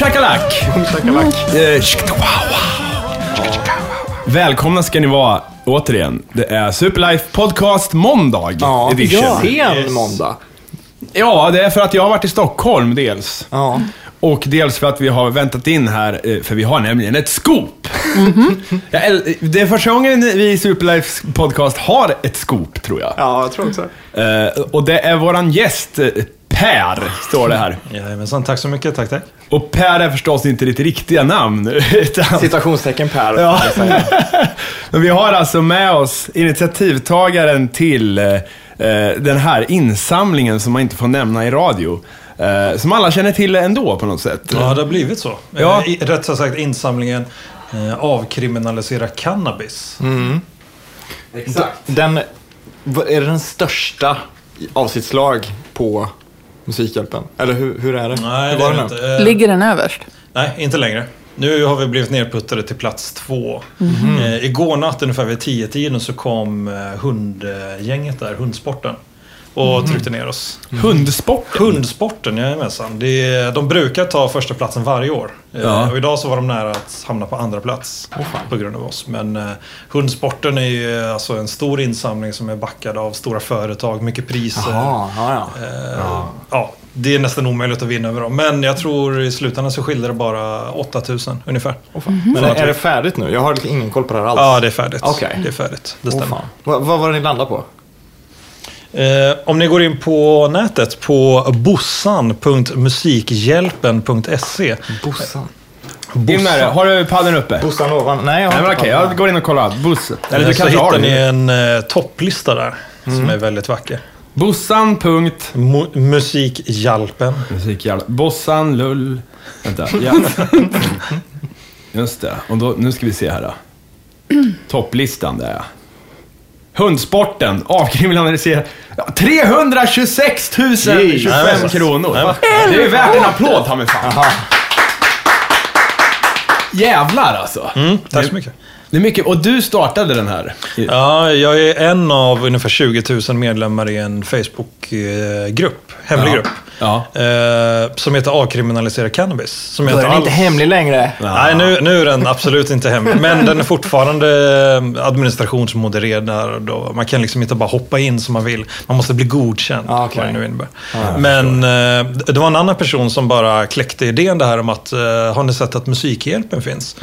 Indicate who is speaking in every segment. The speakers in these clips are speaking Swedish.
Speaker 1: Shakalak! Eh. Välkomna ska ni vara återigen. Det är Superlife Podcast Måndag
Speaker 2: Ja,
Speaker 1: edition.
Speaker 2: ja.
Speaker 1: Ja.
Speaker 2: Sen måndag.
Speaker 1: det är för att jag har varit i Stockholm dels.
Speaker 2: Ja.
Speaker 1: Och dels för att vi har väntat in här, eh, för vi har nämligen ett scoop. Jag äl- Det är första gången vi i Superlife Podcast har ett scoop, tror jag.
Speaker 2: ja, jag tror också
Speaker 1: Eh, och det är våran gäst, eh, Per, står det här.
Speaker 3: Jajamensan, tack så mycket. Tack, tack.
Speaker 1: Och Per är förstås inte ditt riktiga namn. Utan,
Speaker 2: Citationstecken Per.
Speaker 1: Ja. men vi har alltså med oss initiativtagaren till eh, den här insamlingen som man inte får nämna i radio. Eh, som alla känner till ändå på något sätt.
Speaker 3: Ja, det har blivit så.
Speaker 1: Ja.
Speaker 3: Eh, Rätt sagt insamlingen eh, avkriminalisera cannabis.
Speaker 1: Exakt.
Speaker 2: Den, är det den största av sitt slag på Musikhjälpen? Eller hur, hur är det?
Speaker 3: Nej,
Speaker 2: hur var det nu?
Speaker 3: inte. Eh,
Speaker 4: Ligger den överst?
Speaker 3: Nej, inte längre. Nu har vi blivit nerputtade till plats två. Eh, igår natt ungefär vid tio tiden så kom eh, hundgänget där, Hundsporten. Och tryckte ner oss.
Speaker 1: Hundsport.
Speaker 3: Hundsporten, jajamensan. Det är, de brukar ta första platsen varje år. Eh,
Speaker 1: Ja.
Speaker 3: Och idag så var de nära att hamna på andra plats på grund av oss. Men eh, hundsporten är ju eh, alltså en stor insamling som är backad av stora företag, mycket priser.
Speaker 2: Jaha, ja, ja.
Speaker 3: Eh, ja, det är nästan omöjligt att vinna över dem. Men jag tror i slutändan så skiljer det bara 8000 ungefär.
Speaker 2: Men är, det färdigt nu? Jag har ingen koll på det här alls.
Speaker 3: Ja, det är färdigt.
Speaker 2: Okej.
Speaker 3: Det är färdigt. Det stämmer.
Speaker 2: Vad, vad var det ni landade på?
Speaker 3: Eh, om ni går in på nätet på bossan.musikhjälpen.se
Speaker 2: Bossan.
Speaker 1: In med det. Har du paddeln uppe?
Speaker 2: Bossan ovan? Nej, jag har
Speaker 1: Nej men
Speaker 2: inte
Speaker 1: okej, jag går in och kollar. Buss. Eller du
Speaker 3: så
Speaker 1: kanske
Speaker 3: hittar ni
Speaker 1: det.
Speaker 3: en eh, topplista där. Som är väldigt vacker.
Speaker 1: Bossan. Punkt.
Speaker 3: Mo- Musikhjälpen.
Speaker 1: Musikhjälp. Bossan, lull. Vänta. Ja. Just det. Och då, nu ska vi se här då. Topplistan där ja. Hundsporten avkriminaliserar... Ja, 326 025
Speaker 3: Jajamensan.
Speaker 1: kronor. Det är värt en applåd, ta mig fan. Jävlar alltså.
Speaker 3: Mm, tack så mycket.
Speaker 1: Det är mycket. Och du startade den här.
Speaker 3: Ja, jag är en av ungefär 20 000 medlemmar i en Facebookgrupp. Hemlig
Speaker 1: Ja.
Speaker 3: grupp.
Speaker 1: Ja.
Speaker 3: Eh, som heter Avkriminalisera cannabis. Som
Speaker 2: Då är den
Speaker 3: alls-
Speaker 2: inte hemlig längre.
Speaker 3: Nej, nu, nu är den absolut inte hemlig. Men den är fortfarande eh, administrationsmodererad. Då. Man kan liksom inte bara hoppa in som man vill. Man måste bli godkänd.
Speaker 2: Ah,
Speaker 3: vad det nu innebär. Men eh, det var en annan person som bara kläckte idén det här om att eh, har ni sett att Musikhjälpen finns?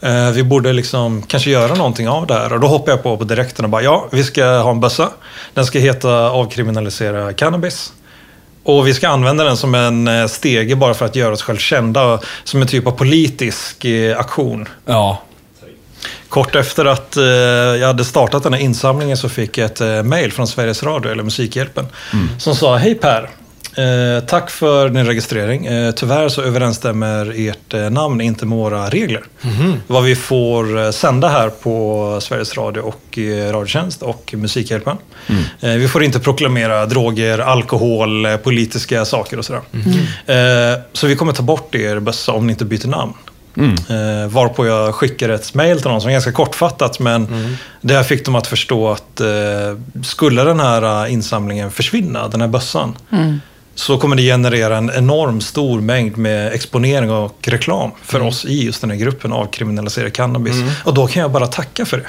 Speaker 3: Eh, vi borde liksom kanske göra någonting av det här. Och då hoppade jag på på direkten och bara ja, vi ska ha en bössa. Den ska heta Avkriminalisera cannabis. Och vi ska använda den som en eh, stege bara för att göra oss själv kända. Som en typ av politisk eh, aktion.
Speaker 1: Ja.
Speaker 3: Kort efter att eh, jag hade startat den här insamlingen så fick jag ett eh, mail från Sveriges Radio, eller Musikhjälpen, som sa Hej Per! Eh, tack för din registrering. Eh, tyvärr så överensstämmer ert eh, namn inte med våra regler. Vad vi får eh, sända här på Sveriges Radio och eh, Radiotjänst och Musikhjälpen. Eh, vi får inte proklamera droger, alkohol, politiska saker och sådär. Eh, så vi kommer ta bort er bössa om ni inte byter namn. Eh, varpå jag skickar ett mail till någon som är ganska kortfattat men det här fick dem att förstå att skulle den här insamlingen försvinna, den här bössan, så kommer det generera en enorm stor mängd med exponering och reklam för oss i just den här gruppen av kriminalisera cannabis. Och då kan jag bara tacka för det.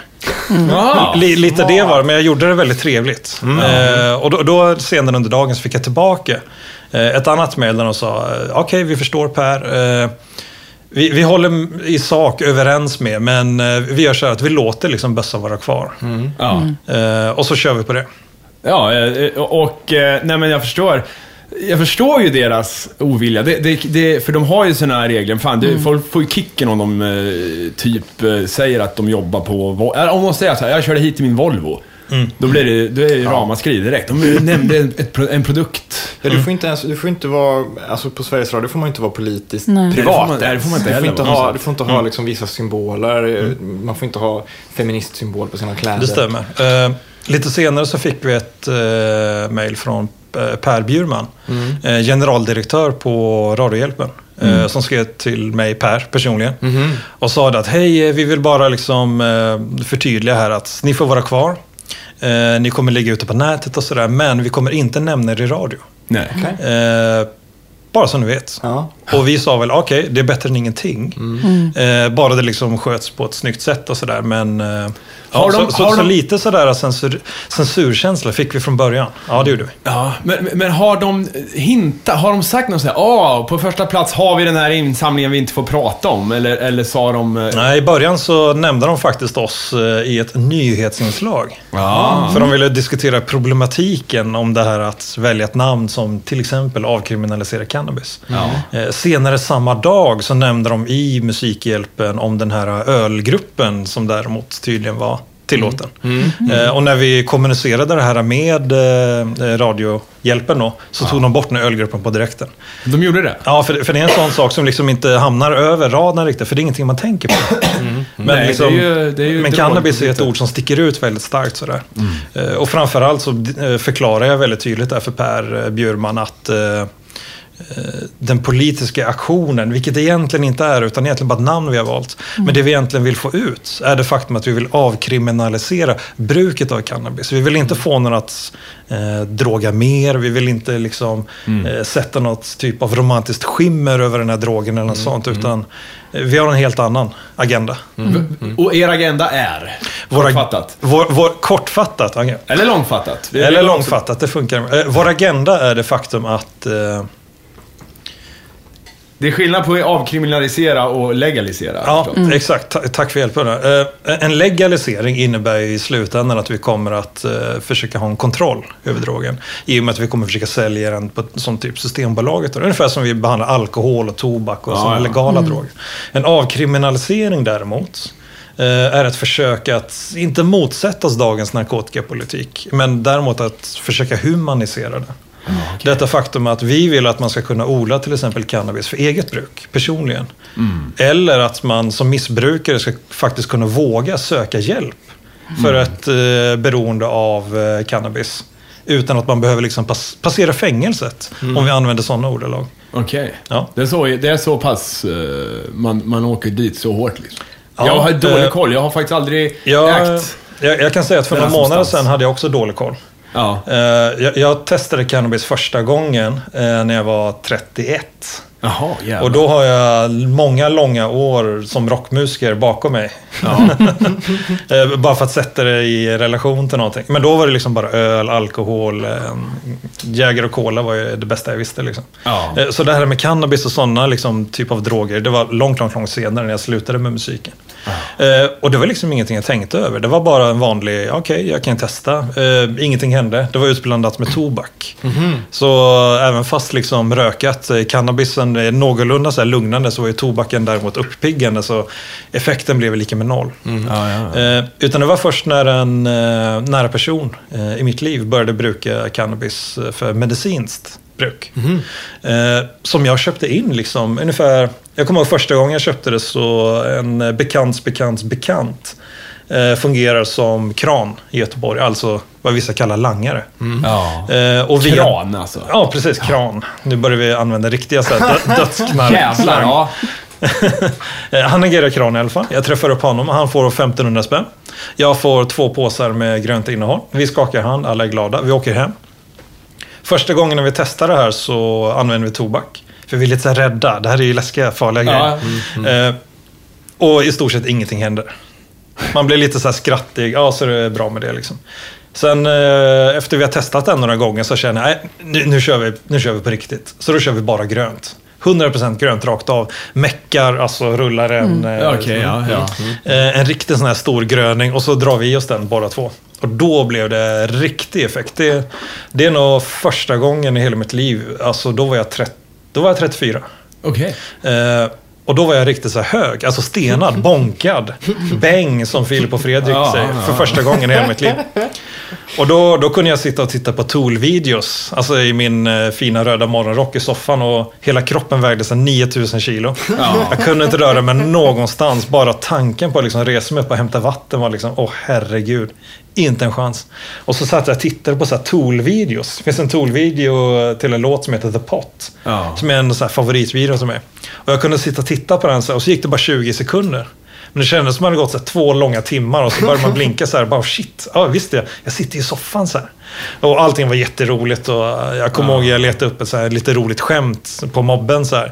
Speaker 1: Ja.
Speaker 3: Li, lite det var det, men jag gjorde det väldigt trevligt. Eh, och då, då senare under dagen så fick jag tillbaka eh, ett annat mejl där de sa, eh, okej vi förstår Per, eh, vi, vi håller i sak överens med, men eh, vi gör så här att vi låter liksom bössan vara kvar.
Speaker 1: Ja.
Speaker 3: Eh, och så kör vi på det.
Speaker 1: Ja, och nej men jag förstår. Jag förstår ju deras ovilja. Det, det, det, för de har ju såna här regler. Fan, det, folk får ju kicken om de eh, typ eh, säger att de jobbar på... Eller Om de säger så här, jag körde hit i min Volvo. Då blir det, då är det ramaskri direkt. De nämnde pro- en produkt.
Speaker 2: Ja, du får inte ens, du får inte vara, alltså på Sveriges Radio får man inte vara politiskt
Speaker 4: Nej.
Speaker 2: privat.
Speaker 1: Nej, det får man- nej, det får man inte
Speaker 2: du får
Speaker 1: heller
Speaker 2: inte ha, du får inte ha liksom vissa symboler. Man får inte ha feministsymbol på sina kläder.
Speaker 3: Det stämmer. Eh, lite senare så fick vi ett eh, mejl från Per Bjurman, eh, generaldirektör på Radiohjälpen. eh, Som skrev till mig, Per, personligen. Och sa att hej, eh, vi vill bara liksom eh, förtydliga här att ni får vara kvar. Eh, ni kommer ligga ute på nätet och sådär, men vi kommer inte nämna er i radio.
Speaker 1: Nej.
Speaker 2: Okej.
Speaker 3: Bara så ni vet.
Speaker 2: Ja.
Speaker 3: Och vi sa väl, okej, det är bättre än ingenting. Eh, bara det liksom sköts på ett snyggt sätt och sådär. Men eh, ja,
Speaker 1: Har de-
Speaker 3: så, så,
Speaker 1: har
Speaker 3: så
Speaker 1: de-
Speaker 3: lite sådär censur, censurkänsla fick vi från början. Ja, det gjorde vi.
Speaker 1: Ja, men, men har de hintat, har de sagt något sådär, åh, på första plats har vi den här insamlingen vi inte får prata om? Eller, eller sa de... eh,
Speaker 3: Nej, I början så nämnde de faktiskt oss eh, i ett nyhetsinslag.
Speaker 1: Ja.
Speaker 3: För de ville diskutera problematiken om det här att välja ett namn som till exempel avkriminalisera cannabis. Eh, Senare samma dag så nämnde de i Musikhjälpen om den här ölgruppen som däremot tydligen var tillåten. Eh, Och när vi kommunicerade det här med eh, Radiohjälpen då, så tog de bort den ölgruppen på direkten.
Speaker 1: De gjorde det?
Speaker 3: Ja, för, för det är en sån sak som liksom inte hamnar över radarn riktigt, för det är ingenting man tänker på. Men,
Speaker 1: Nej,
Speaker 3: liksom,
Speaker 1: ju- ju
Speaker 3: men
Speaker 1: dåligt
Speaker 3: cannabis är ett ord som sticker ut väldigt starkt sådär. Eh, Och framförallt så förklarar jag väldigt tydligt där för Per Bjurman att den politiska aktionen, vilket det egentligen inte är, utan egentligen bara ett namn vi har valt. Men det vi egentligen vill få ut är det faktum att vi vill avkriminalisera bruket av cannabis. Vi vill inte få någon att eh, droga mer, vi vill inte liksom eh, sätta något typ av romantiskt skimmer över den här drogen eller något sånt, utan eh, vi har en helt annan agenda.
Speaker 1: Och er agenda är?
Speaker 3: Våra-
Speaker 1: Kortfattat?
Speaker 3: Vår, vår, kortfattat.
Speaker 1: Eller långfattat?
Speaker 3: Eller långfattat, det funkar. Eh, Vår agenda är det faktum att eh,
Speaker 1: Det är skillnad på att avkriminalisera och legalisera.
Speaker 3: Ja,
Speaker 1: förstås.
Speaker 3: exakt. Ta- Tack för hjälpen. Eh, En legalisering innebär ju i slutändan att vi kommer att eh, försöka ha en kontroll över drogen. I och med att vi kommer försöka sälja den på, som typ Systembolaget. Ungefär som vi behandlar alkohol och tobak och
Speaker 1: Ja,
Speaker 3: sådana
Speaker 1: ja.
Speaker 3: legala droger. En avkriminalisering däremot eh, är ett försök att inte motsätta oss dagens narkotikapolitik. Men däremot att försöka humanisera det. Detta faktum att vi vill att man ska kunna odla till exempel cannabis för eget bruk, personligen. Eller att man som missbrukare ska faktiskt kunna våga söka hjälp för ett eh, beroende av eh, cannabis. Utan att man behöver liksom pass- passera fängelset, om vi använder sådana ordalag.
Speaker 1: Okej.
Speaker 3: Ja.
Speaker 1: Det, är så, det är så pass eh, man, man åker dit så hårt liksom.
Speaker 3: Ja,
Speaker 1: jag har dålig
Speaker 3: eh,
Speaker 1: koll. Jag har faktiskt aldrig
Speaker 3: Jag,
Speaker 1: ägt.
Speaker 3: jag, jag kan säga att för några månader sedan hade jag också dålig koll.
Speaker 1: Ja.
Speaker 3: Eh, jag, jag testade cannabis första gången eh, när jag var 31.
Speaker 1: Jaha, jävlar.
Speaker 3: Och då har jag många långa år som rockmusiker bakom mig. Eh, bara för att sätta det i relation till någonting. Men då var det liksom bara öl, alkohol, eh, Jäger och cola var ju det bästa jag visste. Liksom.
Speaker 1: Ja.
Speaker 3: Eh, Så det här med cannabis och sådana liksom, typ av droger, det var långt, långt, långt senare när jag slutade med musiken. Eh, och det var liksom ingenting jag tänkte över. Det var bara en vanlig, okej, jag kan testa. Ingenting hände. Det var utblandat med tobak. Så även fast liksom rökat, eh, är någorlunda så här lugnande så var ju tobaken däremot uppiggande. Så effekten blev lika med noll.
Speaker 1: Ja, ja.
Speaker 3: Eh, utan det var först när en eh, nära person eh, i mitt liv började bruka cannabis eh, för medicinskt bruk. Eh, som jag köpte in liksom ungefär, jag kommer ihåg första gången jag köpte det så en eh, bekants bekants bekant eh, fungerar som kran i Göteborg, alltså vad vissa kallar langare.
Speaker 1: ja.
Speaker 3: Eh, och via-
Speaker 1: Kran alltså.
Speaker 3: Ja, precis. Kran. Nu börjar vi använda riktiga så här, dö- dödsknark.
Speaker 1: Jävlar, ja.
Speaker 3: Eh, Han agerar kran i alla fall. Jag träffar upp honom och han får 1500 spänn. Jag får två påsar med grönt innehåll. Vi skakar hand, alla är glada. Vi åker hem. Första gången när vi testar det här så använder vi tobak. För vi är lite så rädda. Det här är ju läskiga, farliga
Speaker 1: Ja,
Speaker 3: grejer. Eh, och i stort sett ingenting händer. Man blir lite så här skrattig. Ja, så är det bra med det liksom. Sen eh, efter vi har testat den några gånger så känner jag, nej, nu, nu, kör vi, nu kör vi på riktigt. Så då kör vi bara grönt. 100% grönt rakt av. Meckar, alltså rullar en, eh,
Speaker 1: Ja, Okej, ja, ja.
Speaker 3: eh, en riktig sån här stor gröning och så drar vi i oss den båda två. Och då blev det riktig effekt. Det, det är nog första gången i hela mitt liv, alltså då var jag, 30, då var jag 34.
Speaker 1: Okej.
Speaker 3: Eh, och då var jag riktigt så hög, alltså stenad, bonkad. Bäng som Filip och Fredrik säger, för första gången i hela mitt liv. Och då, då kunde jag sitta och titta på Tool-videos, alltså i min eh, fina röda morgonrock i soffan och hela kroppen vägde sig 9000 kilo. Jag kunde inte röra mig någonstans, bara tanken på att liksom resa mig upp och hämta vatten var liksom, åh herregud, inte en chans. Och så satt jag och tittade på så här Tool-videos. Det finns en Tool-video till en låt som heter The Pot.
Speaker 1: Ja.
Speaker 3: Som är en så här favoritvideo som är. Och jag kunde sitta och titta på den så här, och så gick det bara 20 sekunder. Men det kändes som att det hade gått så här, två långa timmar och så började man blinka så här. Bara shit, ja visst det. Jag sitter i soffan så här. Och allting var jätteroligt och jag kommer ihåg jag letade upp ett så här lite roligt skämt på mobben så här.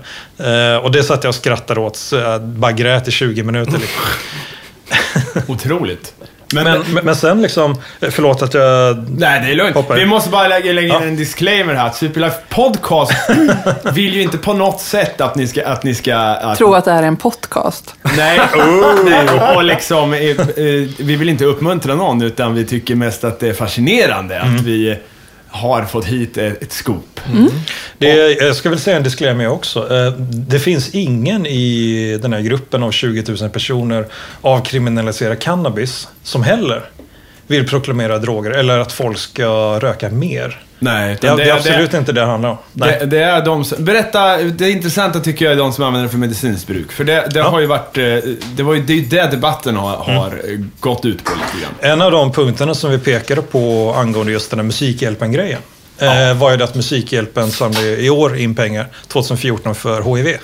Speaker 3: Eh, och det satt jag och skrattade åt. Så jag bara grät i 20 minuter. Liksom.
Speaker 1: Otroligt.
Speaker 3: Men, men, men sen liksom, förlåt att jag...
Speaker 1: Nej, det är lugnt.
Speaker 3: Hoppar.
Speaker 1: Vi måste bara lägga, lägga in
Speaker 3: Ja.
Speaker 1: en disclaimer här. Superlife Podcast vill ju inte på något sätt att ni ska... Att ni ska att,
Speaker 4: Tro att det här är en podcast.
Speaker 1: Nej, nej, och liksom, eh, eh, vi vill inte uppmuntra någon, utan vi tycker mest att det är fascinerande att vi har fått hit ett, scoop.
Speaker 3: Det är, jag ska väl säga en disclaimer också. Eh, Det finns ingen i den här gruppen av 20 000 personer avkriminalisera cannabis som heller vill proklamera droger eller att folk ska röka mer.
Speaker 1: Nej,
Speaker 3: Det, det är absolut inte det det handlar om. Nej.
Speaker 1: Det, det är de som, berätta, det intressanta tycker jag är de som använder det för medicinskt bruk. För det, det
Speaker 3: Ja.
Speaker 1: har ju varit, eh, det var ju det, är ju det debatten har, har eh, gått ut på lite grann.
Speaker 3: En av de punkterna som vi pekade på angående just den här Musikhjälpen-grejen eh, var ju det att Musikhjälpen samlade i år in pengar, 2014, för HIV.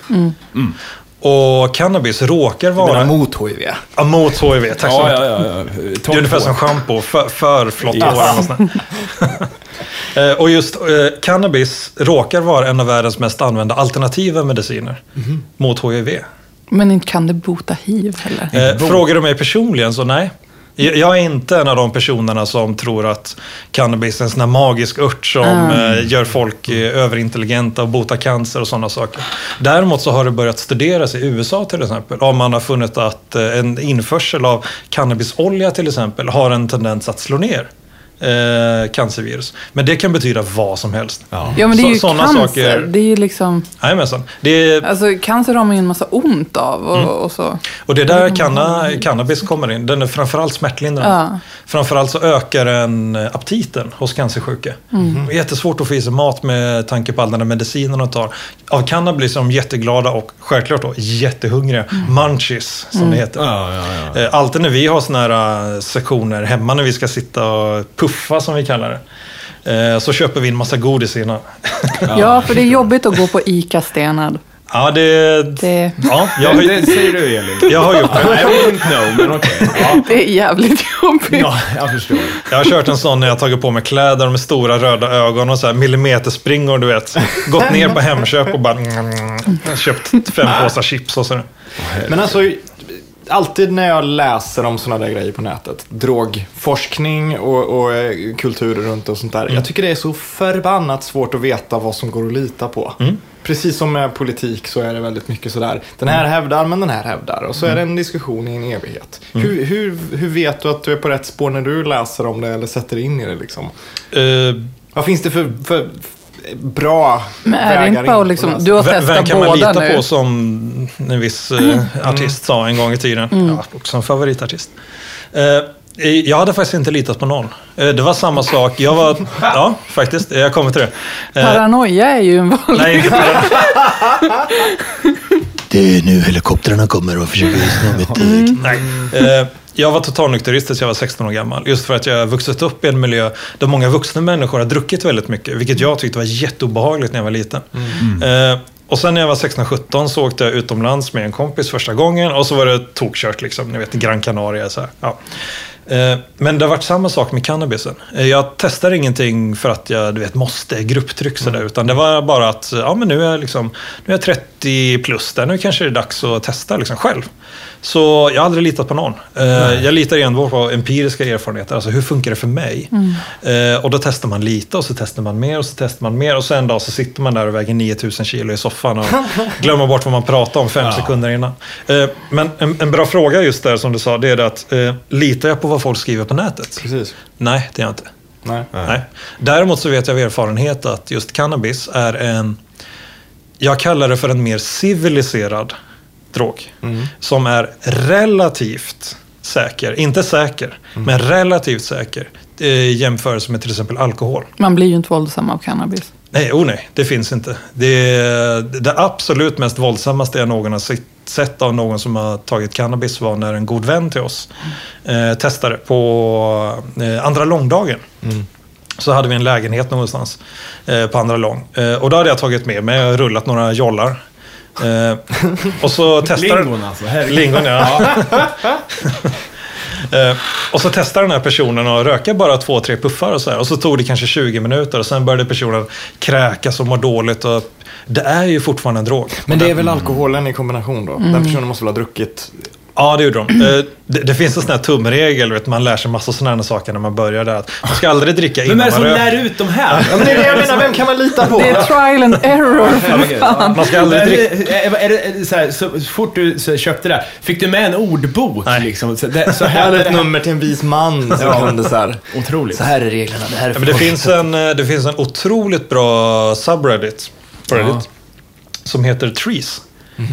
Speaker 3: Och cannabis råkar
Speaker 2: Menar
Speaker 3: vara...
Speaker 2: mot HIV.
Speaker 3: Ja, mot HIV, tack så mycket.
Speaker 1: ja, ja. ja.
Speaker 3: Det är ungefär som schampo, för, för flott
Speaker 1: Yes.
Speaker 3: hår. Eh, Och just eh, cannabis råkar vara en av världens mest använda alternativa mediciner mot HIV.
Speaker 4: Men inte kan det bota hiv heller.
Speaker 3: Eh, frågar du mig personligen så nej. Jag är inte en av de personerna som tror att cannabis är en sån här magisk ört som eh, gör folk eh, överintelligenta och botar cancer och sådana saker. Däremot så har det börjat studeras i USA till exempel. Om man har funnit att eh, en införsel av cannabisolja till exempel har en tendens att slå ner eh, cancervirus. Men det kan betyda vad som helst.
Speaker 1: Ja.
Speaker 4: Ja, men det är
Speaker 3: Så-
Speaker 4: ju
Speaker 3: sådana
Speaker 4: cancer.
Speaker 3: saker-
Speaker 4: Det är ju liksom...
Speaker 3: Jajamensan. Det är,
Speaker 4: Alltså cancer har man ju en massa ont av och,
Speaker 3: Mm.
Speaker 4: och så.
Speaker 3: Och det är där canna, cannabis kommer in. Den är framförallt smärtlindrande.
Speaker 4: Ja.
Speaker 3: Framförallt så ökar den eh, aptiten hos cancersjuka. Det är jättesvårt att få i sig mat med tanke på all den här medicinen de tar. Av cannabis är de jätteglada och självklart då jättehungriga. Munchies, som det heter.
Speaker 1: Ja, ja, ja.
Speaker 3: Eh, Alltid när vi har såna här eh, sektioner hemma när vi ska sitta och puffa som vi kallar det. eh, Så köper vi en massa godis innan.
Speaker 4: Ja, för det är jobbigt att gå på ICA Stenad.
Speaker 3: Ja, det...
Speaker 4: Det,
Speaker 3: Ja, jag
Speaker 1: Ja,
Speaker 3: har,
Speaker 1: det säger du Elin.
Speaker 3: jag har gjort det.
Speaker 1: I wouldn't know, men okej. Ja.
Speaker 4: det är jävligt jobbigt.
Speaker 1: ja, jag förstår.
Speaker 3: Jag har kört en sån när jag tagit på mig kläder med stora röda ögon och så här millimeterspringor, du vet. Gått ner på Hemköp och bara köpt fem påsar chips och sådär.
Speaker 2: Men alltså, alltid när jag läser om sådana där grejer på nätet, drogforskning och, och eh, kulturer runt och sånt där. Jag tycker det är så förbannat svårt att veta vad som går att lita på. Precis som med politik så är det väldigt mycket sådär, den här hävdar men den här hävdar. Och så är det en diskussion i en evighet. Hur, hur, hur vet du att du är på rätt spår när du läser om det eller sätter in i det liksom?
Speaker 3: Eh,
Speaker 2: Vad finns det för, för bra
Speaker 4: Men är det
Speaker 2: vägar
Speaker 4: inte bara liksom, du har testat
Speaker 3: vem kan man
Speaker 4: båda
Speaker 3: lita
Speaker 4: nu.
Speaker 3: på som en viss eh, artist sa en gång i tiden? Ja, också en favoritartist. Eh, jag hade faktiskt inte litat på någon. Eh, Det var samma sak. Jag var... Ja, faktiskt. Jag kommer till det. Eh,
Speaker 4: Paranoia är ju en vanlig...
Speaker 3: Nej, inte
Speaker 5: Det är nu helikoptrarna kommer och försöker sno mitt... eh,
Speaker 3: Nej. Jag var totalnykterist tills jag var 16 år gammal. Just för att jag vuxit upp i en miljö där många vuxna människor har druckit väldigt mycket. Vilket jag tyckte var jätteobehagligt när jag var liten. Eh, och sen när jag var 16-17 så åkte jag utomlands med en kompis första gången. Och så var det tokkört liksom. Ni vet, Gran Canaria. Så här. Ja. Eh, Men det har varit samma sak med cannabisen. Eh, Jag testar ingenting för att jag du vet, måste, grupptryck sådär. Utan det var bara att ja, men nu, är jag liksom, nu är jag 30 plus där. Nu kanske det är dags att testa liksom själv. Så jag har aldrig litat på någon. Eh, Jag litar enbart på empiriska erfarenheter. Alltså hur funkar det för mig? Eh, Och då testar man lite och så testar man mer och så testar man mer. Och så en dag så sitter man där och väger 9000 kilo i soffan och glömmer bort vad man pratade om fem sekunder innan. Eh, Men en, en bra fråga just där som du sa, det är det att litar jag på vad folk skriver på nätet?
Speaker 2: Precis.
Speaker 3: Nej, det gör jag inte.
Speaker 2: Nej.
Speaker 3: Nej. Däremot så vet jag av erfarenhet att just cannabis är en, jag kallar det för en mer civiliserad drog. Som är relativt säker, inte säker, men relativt säker eh, i jämförelse med till exempel alkohol.
Speaker 4: Man blir ju inte våldsam av cannabis.
Speaker 3: Nej, oh nej, det finns inte. Det, det absolut mest våldsammaste jag någon har sett- av någon som har tagit cannabis var när en god vän till oss eh, testade på eh, andra långdagen. Så hade vi en lägenhet någonstans eh, på andra lång. Eh, och då hade jag tagit med mig och rullat några jollar. Eh, och så testar
Speaker 1: Lingon alltså, herregud.
Speaker 3: Lingon, ja. Eh, och så testar den här personen att röka bara två, tre puffar och så här. Och så tog det kanske 20 minuter och sen började personen kräkas och må dåligt. Och det är ju fortfarande en drog.
Speaker 2: Men det är väl alkoholen i kombination då? Den personen måste väl ha druckit
Speaker 3: Ja, det gjorde de. Eh, Det, det finns en sån här tumregel, vet, man lär sig massa sådana här saker när man börjar där. Att man ska aldrig dricka
Speaker 1: Vem
Speaker 3: innan
Speaker 1: är det
Speaker 3: man
Speaker 1: som
Speaker 3: röker.
Speaker 1: lär ut de här?
Speaker 2: Ja, men det är det jag menar, vem kan man lita på?
Speaker 4: Det är trial and error. för fan.
Speaker 3: Man ska aldrig
Speaker 1: Är
Speaker 3: dricka...
Speaker 1: det, är, är det, är det så, här, så, fort du så, köpte det, fick du med en ordbok?
Speaker 3: Nej.
Speaker 1: Liksom, så, det, så här
Speaker 2: ett
Speaker 1: det
Speaker 2: nummer till en vis man som
Speaker 1: Ja.
Speaker 2: kunde så här.
Speaker 1: Otroligt.
Speaker 2: Så här är reglerna, det här är
Speaker 3: Ja, men det, finns en, eh, det finns en otroligt bra subreddit på Reddit. Som heter Trees.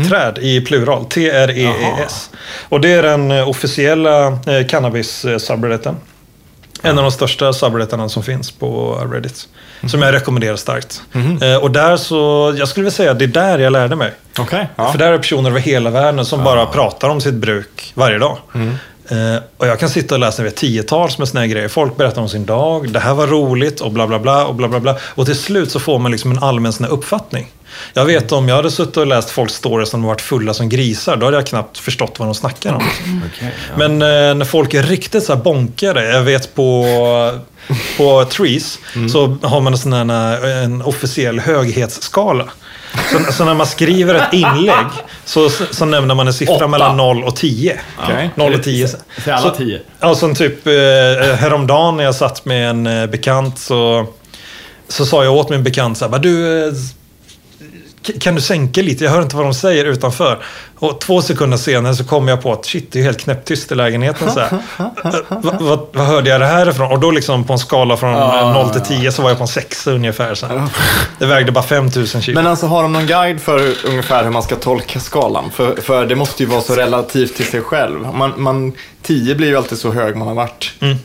Speaker 3: Träd i plural. T-R-E-E-S. Och det är den eh, officiella eh, cannabis-subredditen. En av de största subredditarna som finns på Reddit. Som jag rekommenderar starkt. Eh, och där så, jag skulle vilja säga att det är där jag lärde mig.
Speaker 2: Okej. Ja.
Speaker 3: För där är personer över hela världen som bara pratar om sitt bruk varje dag. Eh, och jag kan sitta och läsa vet, tiotals med såna här grejer. Folk berättar om sin dag, det här var roligt och bla bla bla och bla bla bla. Och till slut så får man liksom en allmän sån här uppfattning. Jag vet om jag hade suttit och läst folks stories som varit fulla som grisar, då hade jag knappt förstått vad de snackar om.
Speaker 1: Okej, ja.
Speaker 3: Men eh, när folk är riktigt så här bonkade, jag vet på, på Trees så har man en sån här, en officiell höghetsskala. Så, så när man skriver ett inlägg så, så nämner man en siffra
Speaker 1: Åtta.
Speaker 3: mellan 0 och 10.
Speaker 2: Okej.
Speaker 3: 0 och 10.
Speaker 1: Säg alla tio.
Speaker 3: Ja, som typ eh, häromdagen när jag satt med en eh, bekant så, så sa jag åt min bekant så här, "Bara, du, eh, kan du sänka lite? Jag hör inte vad de säger utanför. Och två sekunder senare så kom jag på att shit, det är helt knäpptyst i lägenheten. Så här. Vad, vad, vad hörde jag det här ifrån? Och då liksom på en skala från eh, 0 till 10 så var jag på en 6 ungefär. Så. Det vägde bara 5000 kilo.
Speaker 2: Men alltså har de någon guide för ungefär hur man ska tolka skalan? För, för det måste ju vara så relativt till sig själv. Man, man, 10 blir ju alltid så hög man har varit.
Speaker 3: Mm.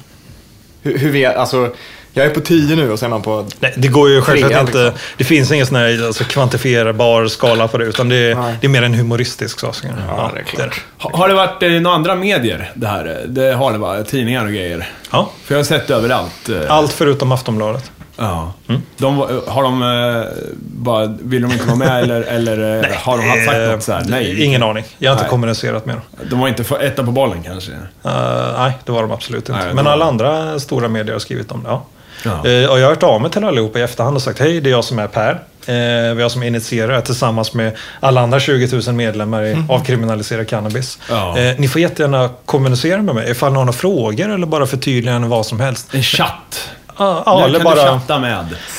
Speaker 2: Hur, hur vet, alltså, jag är på 10 nu och så är man på...
Speaker 3: Nej, det går ju självklart inte.
Speaker 2: liksom.
Speaker 3: Det finns ingen sån här alltså, kvantifierbar skala på det. Utan det är, det är mer en humoristisk sak.
Speaker 2: Ja, det är klart.
Speaker 1: Ha- Har det varit eh, några andra medier det här? Det har det va? Tidningar och grejer?
Speaker 3: Ja,
Speaker 1: För jag har sett överallt. eh,
Speaker 3: allt förutom Aftonbladet.
Speaker 1: Ja. De, var- har de eh, bara, vill de inte vara med eller, eller eh, har de haft sagt
Speaker 3: Eh,
Speaker 1: något så här? Nej.
Speaker 3: Ingen aning. Jag har inte
Speaker 1: Nej.
Speaker 3: kommunicerat med dem.
Speaker 1: De var inte för, etta på bollen kanske?
Speaker 3: Eh, nej, det var de absolut inte.
Speaker 1: Nej,
Speaker 3: Men
Speaker 1: var-
Speaker 3: alla andra stora medier har skrivit om det. Ja.
Speaker 1: Ja.
Speaker 3: Eh, och jag har hört av mig till allihopa i efterhand och sagt hej, det är jag som är Per. Eh, vi är jag som initierar tillsammans med alla andra 20 000 medlemmar i Avkriminalisera Cannabis.
Speaker 1: Ja.
Speaker 3: Eh, ni får jättegärna kommunicera med mig ifall ni har några frågor eller bara förtydliganden vad som helst.
Speaker 1: En chatt?
Speaker 3: Ja, ja,
Speaker 1: Där
Speaker 3: eller bara...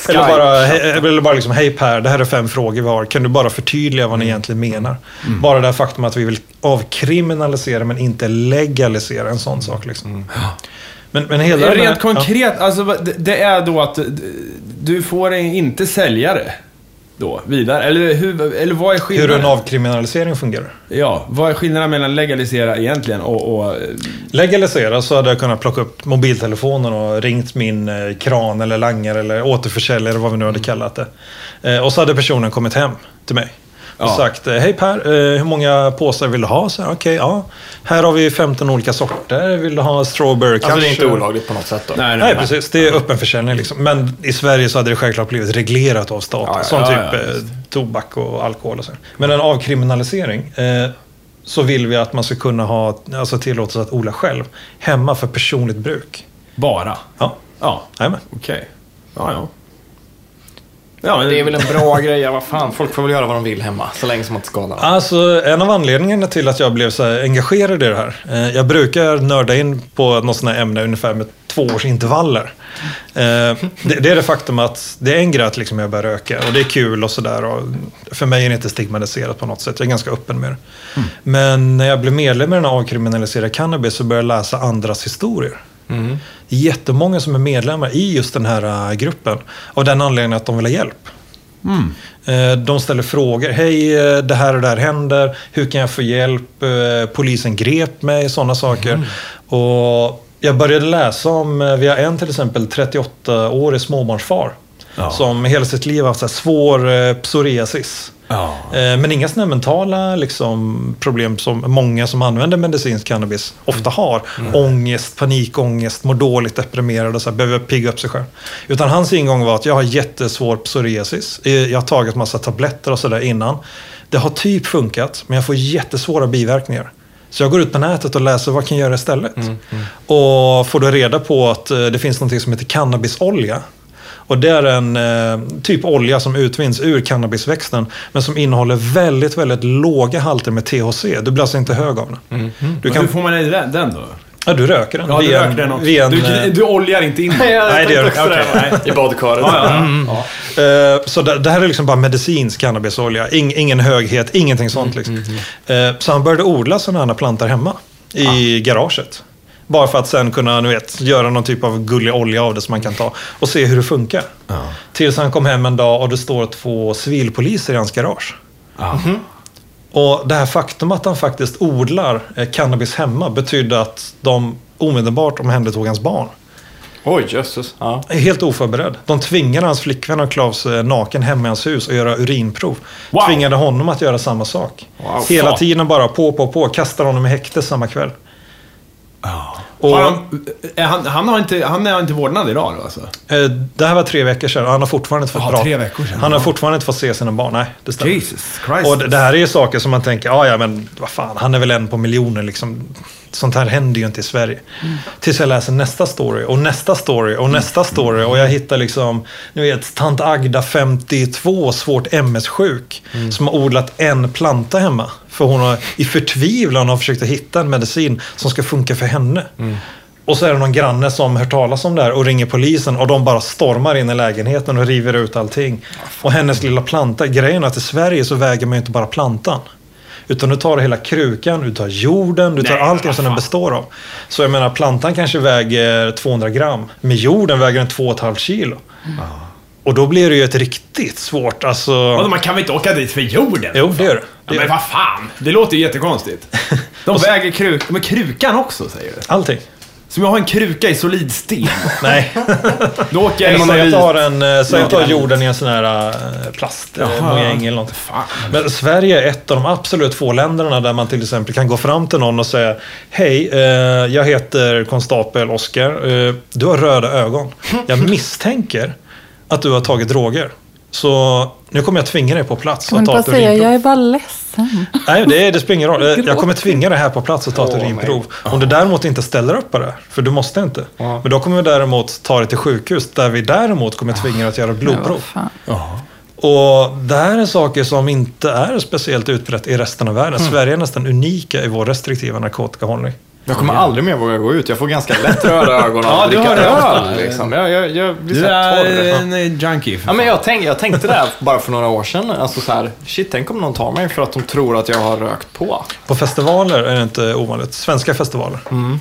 Speaker 3: Eller bara, he- eller bara liksom, hej Per, det här är fem frågor vi har. Kan du bara förtydliga vad ni egentligen menar? Bara det faktum att vi vill avkriminalisera men inte legalisera en sån sak. Liksom. Men, men hela den här-
Speaker 1: Rent konkret, alltså, vad- det, det är då att eh, du får inte sälja det då vidare? Eller, hur, eller vad är
Speaker 3: ja, hur
Speaker 1: skillnaden?
Speaker 3: en avkriminalisering fungerar.
Speaker 1: Ja, vad är skillnaden mellan legalisera egentligen och... och eh,
Speaker 3: Legalisera så hade jag kunnat plocka upp mobiltelefonen och ringt min eh, kran eller langare eller återförsäljare vad vi nu hade kallat det. Och så hade personen kommit hem till mig. Och
Speaker 1: Ja.
Speaker 3: sagt, eh, hej Per, eh, hur många påsar vill du ha? Så, Okej, ja. Här har vi 15 olika sorter. Vill du ha strawberry
Speaker 2: Alltså det är inte
Speaker 3: cashew?
Speaker 2: olagligt på något sätt då?
Speaker 1: nej,
Speaker 3: Nej, precis. Det är öppen försäljning. Liksom. Men i Sverige så hade det självklart blivit reglerat av staten.
Speaker 2: Ja, ja,
Speaker 3: som
Speaker 1: ja,
Speaker 3: typ
Speaker 1: ja,
Speaker 3: eh, tobak och alkohol och så. Men en avkriminalisering eh, så vill vi att man ska kunna ha alltså, tillåtelse att odla själv hemma för personligt bruk.
Speaker 1: Bara?
Speaker 3: Ja,
Speaker 1: Ja,
Speaker 3: jajamän.
Speaker 1: okej. Ja, ja. Ja, men
Speaker 2: Det är väl en bra grej, ja, vad fan. Folk får väl göra vad de vill hemma, så länge som att skada dem.
Speaker 3: Alltså, en av anledningarna till att jag blev så här engagerad i det här. Eh, jag brukar nörda in på något sånt här ämne ungefär med två års intervaller. Eh, det, det är det faktum att det är en grej att liksom jag börjar röka och det är kul och sådär. För mig är det inte stigmatiserat på något sätt. Jag är ganska öppen med det. Men när jag blev medlem i den här avkriminaliserade cannabis så började jag läsa andras historier.
Speaker 2: Mm.
Speaker 3: Det är jättemånga som är medlemmar i just den här äh, gruppen. Av den anledningen att de vill ha hjälp. Eh, De ställer frågor. Hej, eh, det här och det här händer. Hur kan jag få hjälp? Eh, Polisen grep mig. Sådana saker. Och jag började läsa om, vi har en till exempel 38-årig småbarnsfar.
Speaker 1: Ja.
Speaker 3: som hela sitt liv har haft så svår eh, psoriasis.
Speaker 1: Ja.
Speaker 3: Eh, Men inga sådana mentala liksom, problem som många som använder medicinsk cannabis ofta har. Ångest, panikångest, mår dåligt, deprimerad och så här, behöver pigga upp sig själv. Utan hans ingång var att jag har jättesvår psoriasis. Eh, Jag har tagit massa tabletter och sådär innan. Det har typ funkat, men jag får jättesvåra biverkningar. Så jag går ut på nätet och läser vad jag kan göra istället. Och får då reda på att det finns något som heter cannabisolja. Och det är en eh, typ olja som utvinns ur cannabisväxten. Men som innehåller väldigt, väldigt låga halter med THC. Du blir alltså inte hög av den. Du,
Speaker 1: Du
Speaker 3: kan,
Speaker 1: Hur får man den, den då?
Speaker 3: ja, du röker den.
Speaker 1: Ja, du
Speaker 3: en-
Speaker 1: röker den också.
Speaker 3: en,
Speaker 1: du,
Speaker 3: eh,
Speaker 1: du oljar inte in den?
Speaker 3: Nej, det gör du inte.
Speaker 1: Nej.
Speaker 2: I badkaret.
Speaker 1: Ja, ja, ja.
Speaker 3: Eh, Så det, det här är liksom bara medicinsk cannabisolja. Ing, ingen höghet, ingenting sånt. Liksom. Eh, Så han började odla sådana här plantor hemma i garaget. Bara för att sen kunna ni vet, göra någon typ av gullig olja av det som man kan ta och se hur det funkar. Tills han kom hem en dag och det står två civilpoliser i hans garage.
Speaker 1: Ja.
Speaker 3: Och det här faktum att han faktiskt odlar eh, cannabis hemma betydde att de omedelbart omhändertog hans barn.
Speaker 2: Oj, jösses. Ja.
Speaker 3: är helt oförberedd. De tvingade hans flickvän att klä av sig naken hemma i hans hus och göra urinprov.
Speaker 1: Wow.
Speaker 3: Tvingade honom att göra samma sak.
Speaker 2: Wow.
Speaker 3: Hela
Speaker 1: Fan.
Speaker 3: tiden bara på, på, på. Kastar honom i häkte samma kväll. Och,
Speaker 1: han, är han, han, har inte, han är inte vårdnad idag då alltså?
Speaker 3: eh, det här var tre veckor sedan och han har fortfarande inte fått prata.
Speaker 1: tre veckor sedan.
Speaker 3: Han har fortfarande inte fått se sina barn. Nej, det stämmer.
Speaker 1: Jesus Christ.
Speaker 3: Och det, det här är ju saker som man tänker, ja ja men vad fan, han är väl en på miljoner liksom. Sånt här händer ju inte i Sverige. Tills jag läser nästa story och nästa story och nästa story och jag hittar liksom, ni vet, tant Agda 52, svårt MS-sjuk, som har odlat en planta hemma. För hon har i förtvivlan har försökt att hitta en medicin som ska funka för henne. Och så är det någon granne som hört talas om det här och ringer polisen och de bara stormar in i lägenheten och river ut allting. Och hennes lilla planta, grejen är att i Sverige så väger man ju inte bara plantan. Utan du tar hela krukan, du tar jorden, du tar
Speaker 1: Nej,
Speaker 3: allting som den består av. Så jag menar, plantan kanske väger 200 gram. Med jorden väger den 2,5 kilo. Och då blir det ju ett riktigt svårt, alltså...
Speaker 1: Vadå, man kan väl inte åka dit för jorden?
Speaker 3: Jo, det gör det.
Speaker 1: Ja, men vad fan, det låter ju jättekonstigt. De väger kruk, men krukan också säger du?
Speaker 3: Allting.
Speaker 1: Som jag har en kruka i solid sten.
Speaker 3: Nej.
Speaker 1: Då åker jag...
Speaker 3: Säg att du har, en, eh, säg att du har
Speaker 1: Ja.
Speaker 3: jorden i en sån här uh, plastmojäng eller något.
Speaker 1: Fan.
Speaker 3: Men Sverige är ett av de absolut få länderna där man till exempel kan gå fram till någon och säga Hej, eh, jag heter konstapel Oskar. Eh, du har röda ögon. Jag misstänker att du har tagit droger. Så nu kommer jag tvinga dig på plats
Speaker 4: man
Speaker 3: ta ett
Speaker 4: säga, jag
Speaker 3: urinprov.
Speaker 4: är bara ledsen.
Speaker 3: Nej, det, det spelar ingen roll. Jag kommer tvinga dig här på plats och ta ett urinprov. Om du däremot inte ställer upp på det, för du måste inte. Men då kommer vi däremot ta dig till sjukhus där vi däremot kommer tvinga dig att göra blodprov.
Speaker 4: fan.
Speaker 3: Och det här är saker som inte är speciellt utbrett i resten av världen.
Speaker 1: Mm.
Speaker 3: Sverige är nästan unika i vår restriktiva narkotikahållning.
Speaker 2: Jag kommer aldrig mer våga gå ut. Jag får ganska lätt röda ögon av
Speaker 1: Ja,
Speaker 2: att
Speaker 1: du
Speaker 2: dricka öl. Liksom. Jag, jag, jag blir
Speaker 1: Du är
Speaker 2: torr.
Speaker 1: en eh, junkie.
Speaker 2: Ja, men jag, tänk, jag tänkte det här bara för några år sedan. Alltså så här, shit, tänk om någon tar mig för att de tror att jag har rökt på.
Speaker 3: På festivaler är det inte ovanligt. Svenska festivaler.
Speaker 1: Mm.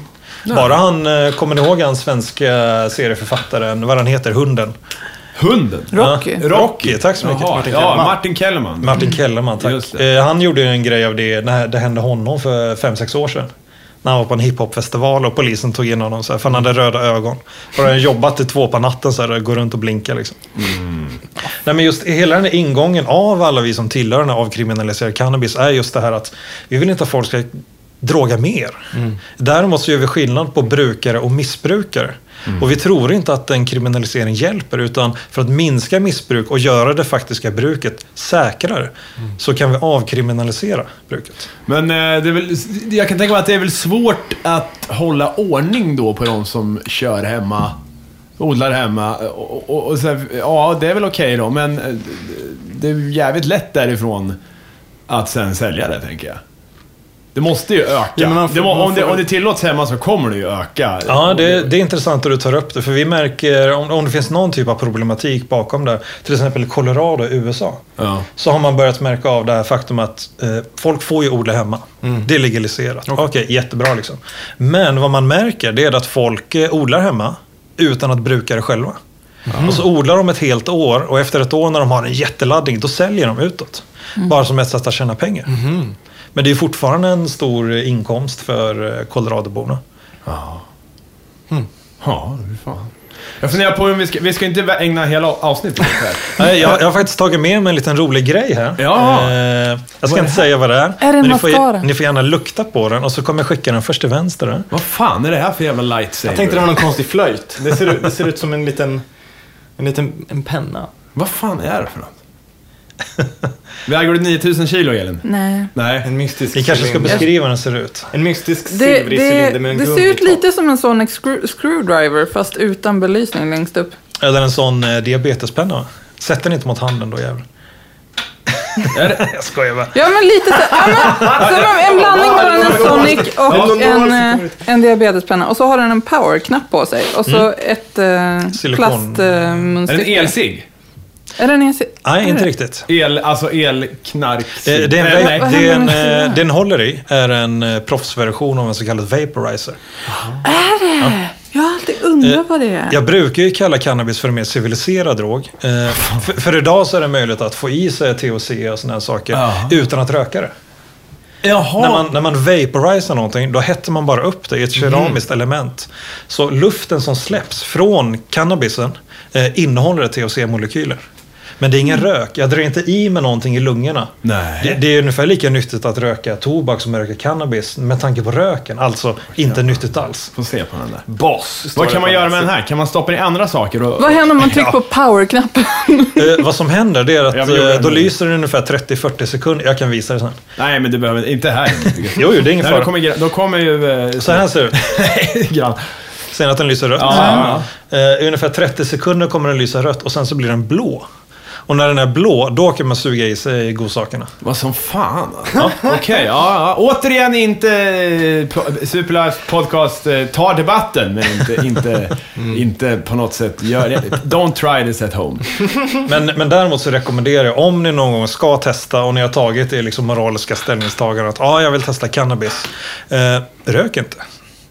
Speaker 3: Bara han, eh, kommer ni ihåg han svenska serieförfattaren, vad han heter, Hunden?
Speaker 1: Hunden?
Speaker 4: Rocky.
Speaker 3: Ja, Rocky, tack så mycket.
Speaker 1: Jaha,
Speaker 3: Martin
Speaker 1: ja,
Speaker 3: Kellerman.
Speaker 1: Martin Kellerman.
Speaker 3: Martin Kellerman,
Speaker 1: Just
Speaker 3: tack. Eh, han gjorde ju en grej av det när det hände honom för fem sex år sedan. När han var på en hiphopfestival och polisen tog in honom så här, för han hade röda ögon. Och han jobbat till två på natten så här, går runt och blinkar liksom. Nej, men just hela den här ingången av alla vi som tillhör den här avkriminaliserade cannabis är just det här att vi vill inte att folk ska droga mer. Däremot så gör vi skillnad på brukare och missbrukare. Och vi tror inte att en kriminalisering hjälper utan för att minska missbruk och göra det faktiska bruket säkrare så kan vi avkriminalisera bruket.
Speaker 1: Men eh, det är väl, jag kan tänka mig att det är väl svårt att hålla ordning då på de som kör hemma, odlar hemma. Och, och, och så, ja, det är väl okej då, men eh, det är jävligt lätt därifrån att sen sälja det, tänker jag. Det måste ju öka.
Speaker 2: Ja, får-
Speaker 1: det må, om, det, om det tillåts hemma så kommer det ju öka.
Speaker 3: Ja, det, det är intressant att du tar upp det. För vi märker, om, om det finns någon typ av problematik bakom det, till exempel Colorado i USA,
Speaker 1: Ja.
Speaker 3: så har man börjat märka av det här faktum att eh, folk får ju odla hemma. Det är legaliserat. Okej, jättebra liksom. Men vad man märker det är att folk eh, odlar hemma utan att bruka det själva. Och så odlar de ett helt år och efter ett år när de har en jätteladdning, då säljer de utåt. Bara som ett sätt att tjäna pengar. Men det är fortfarande en stor inkomst för eh, Coloradoborna.
Speaker 1: Ja, fy fan. Jag funderar på om vi ska, vi ska inte ägna hela avsnittet åt det här.
Speaker 3: Nej, jag, jag har faktiskt tagit med mig en liten rolig grej här.
Speaker 1: Ja.
Speaker 3: Eh, jag ska inte säga vad det är.
Speaker 4: Är det en
Speaker 3: ni får, ni får gärna lukta på den och så kommer jag skicka den först till vänster. Där.
Speaker 1: Vad fan är det här för jävla lightsaber?
Speaker 2: Jag tänkte det var någon konstig flöjt. Det ser ut, det ser ut som en liten, en liten en penna.
Speaker 1: Vad fan är det för något? Väger du 9000 kilo, Elin?
Speaker 4: Nej.
Speaker 1: Nej.
Speaker 2: En mystisk
Speaker 3: Ni kanske ska
Speaker 2: cylinder.
Speaker 3: beskriva hur den ser ut.
Speaker 2: En mystisk
Speaker 4: Det,
Speaker 2: silvrig
Speaker 4: det,
Speaker 2: cylinder med en
Speaker 4: det ser ut lite som en sån screw, screwdriver fast utan belysning längst upp.
Speaker 3: Eller en sån eh, diabetespenna. Sätt den inte mot handen då jävlar. jag skojar bara.
Speaker 4: Ja men lite så, ja, men, som en blandning mellan en Sonic och en, eh, en diabetespenna. Och så har den en powerknapp på sig. Och så ett eh,
Speaker 3: Silikon.
Speaker 1: Är det
Speaker 4: plastmunstycke.
Speaker 1: en elcigg?
Speaker 4: Är det en elcigg?
Speaker 3: Nej,
Speaker 4: Är
Speaker 3: inte
Speaker 4: det?
Speaker 3: riktigt.
Speaker 1: El, alltså elknark.
Speaker 3: Det, det är
Speaker 1: Nej,
Speaker 3: en,
Speaker 1: nej.
Speaker 3: va- det är en, eh, den håller i är en eh, proffsversion av en så kallad vaporizer.
Speaker 4: Jag har alltid undrat vad det är.
Speaker 3: Jag brukar ju kalla cannabis för en mer civiliserad drog. Eh, för, för idag så är det möjligt att få i sig THC och sådana här saker
Speaker 1: Ja.
Speaker 3: utan att röka det.
Speaker 1: Jaha.
Speaker 3: När man, när man vaporizar någonting, då hettar man bara upp det i ett keramiskt element. Så luften som släpps från cannabisen eh, innehåller THC-molekyler. Men det är ingen rök. Jag drar inte i med någonting i lungorna.
Speaker 1: Nej.
Speaker 3: Det, det är ungefär lika nyttigt att röka tobak som att röka cannabis med tanke på röken. Alltså inte nyttigt alls.
Speaker 1: Får se på den där.
Speaker 2: Boss.
Speaker 1: Vad kan man göra
Speaker 2: den
Speaker 1: med den här? Kan man stoppa i andra saker? Och...
Speaker 4: Vad händer om man trycker på powerknappen?
Speaker 3: Eh, vad som händer det är att
Speaker 1: Ja,
Speaker 3: eh, då lyser det ungefär 30-40 sekunder. Jag kan visa det sen.
Speaker 1: Nej, men du behöver inte här.
Speaker 3: Jo, jo, det är ingen
Speaker 1: Nej, då
Speaker 3: fara.
Speaker 1: kommer, då kommer ju... eh,
Speaker 3: Så här ser det ut. Ni att den lyser rött?
Speaker 1: Ja,
Speaker 3: Eh, I ungefär 30 sekunder kommer den lysa rött och sen så blir den blå. Och när den är blå, då kan man suga i sig godsakerna.
Speaker 1: Vad som fan. Ja, Okej, ja, ja. Återigen inte eh, Superlife Podcast eh, tar debatten, men inte, inte, inte på något sätt gör det. Don't try this at home.
Speaker 3: Men, men däremot så rekommenderar jag, om ni någon gång ska testa och ni har tagit det liksom moraliska ställningstagandet att ah, jag vill testa cannabis. Eh, rök inte.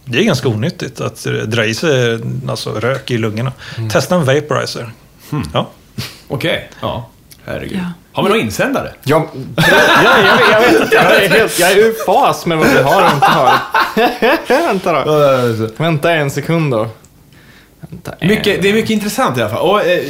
Speaker 3: Det är ganska onyttigt att dra i sig alltså, rök i lungorna. Testa en vaporizer. Ja.
Speaker 1: Okej, ja. Herregud.
Speaker 4: Ja.
Speaker 1: Har vi några insändare?
Speaker 2: Ja, ja, jag, vet, jag vet inte. Jag är, helt, jag är ur fas med vad vi har och inte har. Vänta då. Vänta en sekund då. Vänta en.
Speaker 1: Mycket, det är mycket intressant i alla fall. Och, eh,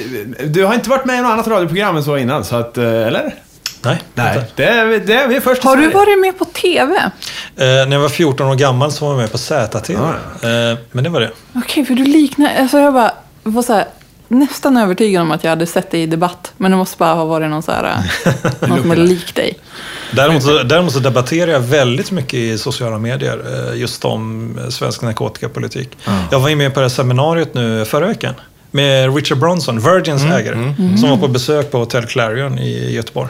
Speaker 1: du har inte varit med i något annat radioprogram än så innan, så att, eh, eller?
Speaker 3: Nej, inte.
Speaker 1: Det är, det är vi först
Speaker 4: Har du varit med på TV?
Speaker 3: Eh, när jag var 14 år gammal så var jag med på ZTV.
Speaker 1: Ah,
Speaker 3: eh, men det var det.
Speaker 4: Okej, för du liknar... Alltså jag bara, var så här, nästan övertygad om att jag hade sett dig i debatt. Men det måste bara ha varit någon, så här, någon som är lik dig.
Speaker 3: Däremot så, däremot så debatterar jag väldigt mycket i sociala medier eh, just om eh, svensk narkotikapolitik. Jag var ju med på det här seminariet nu förra veckan med Richard Bronson, Virgins ägare, som var på besök på Hotel Clarion i Göteborg.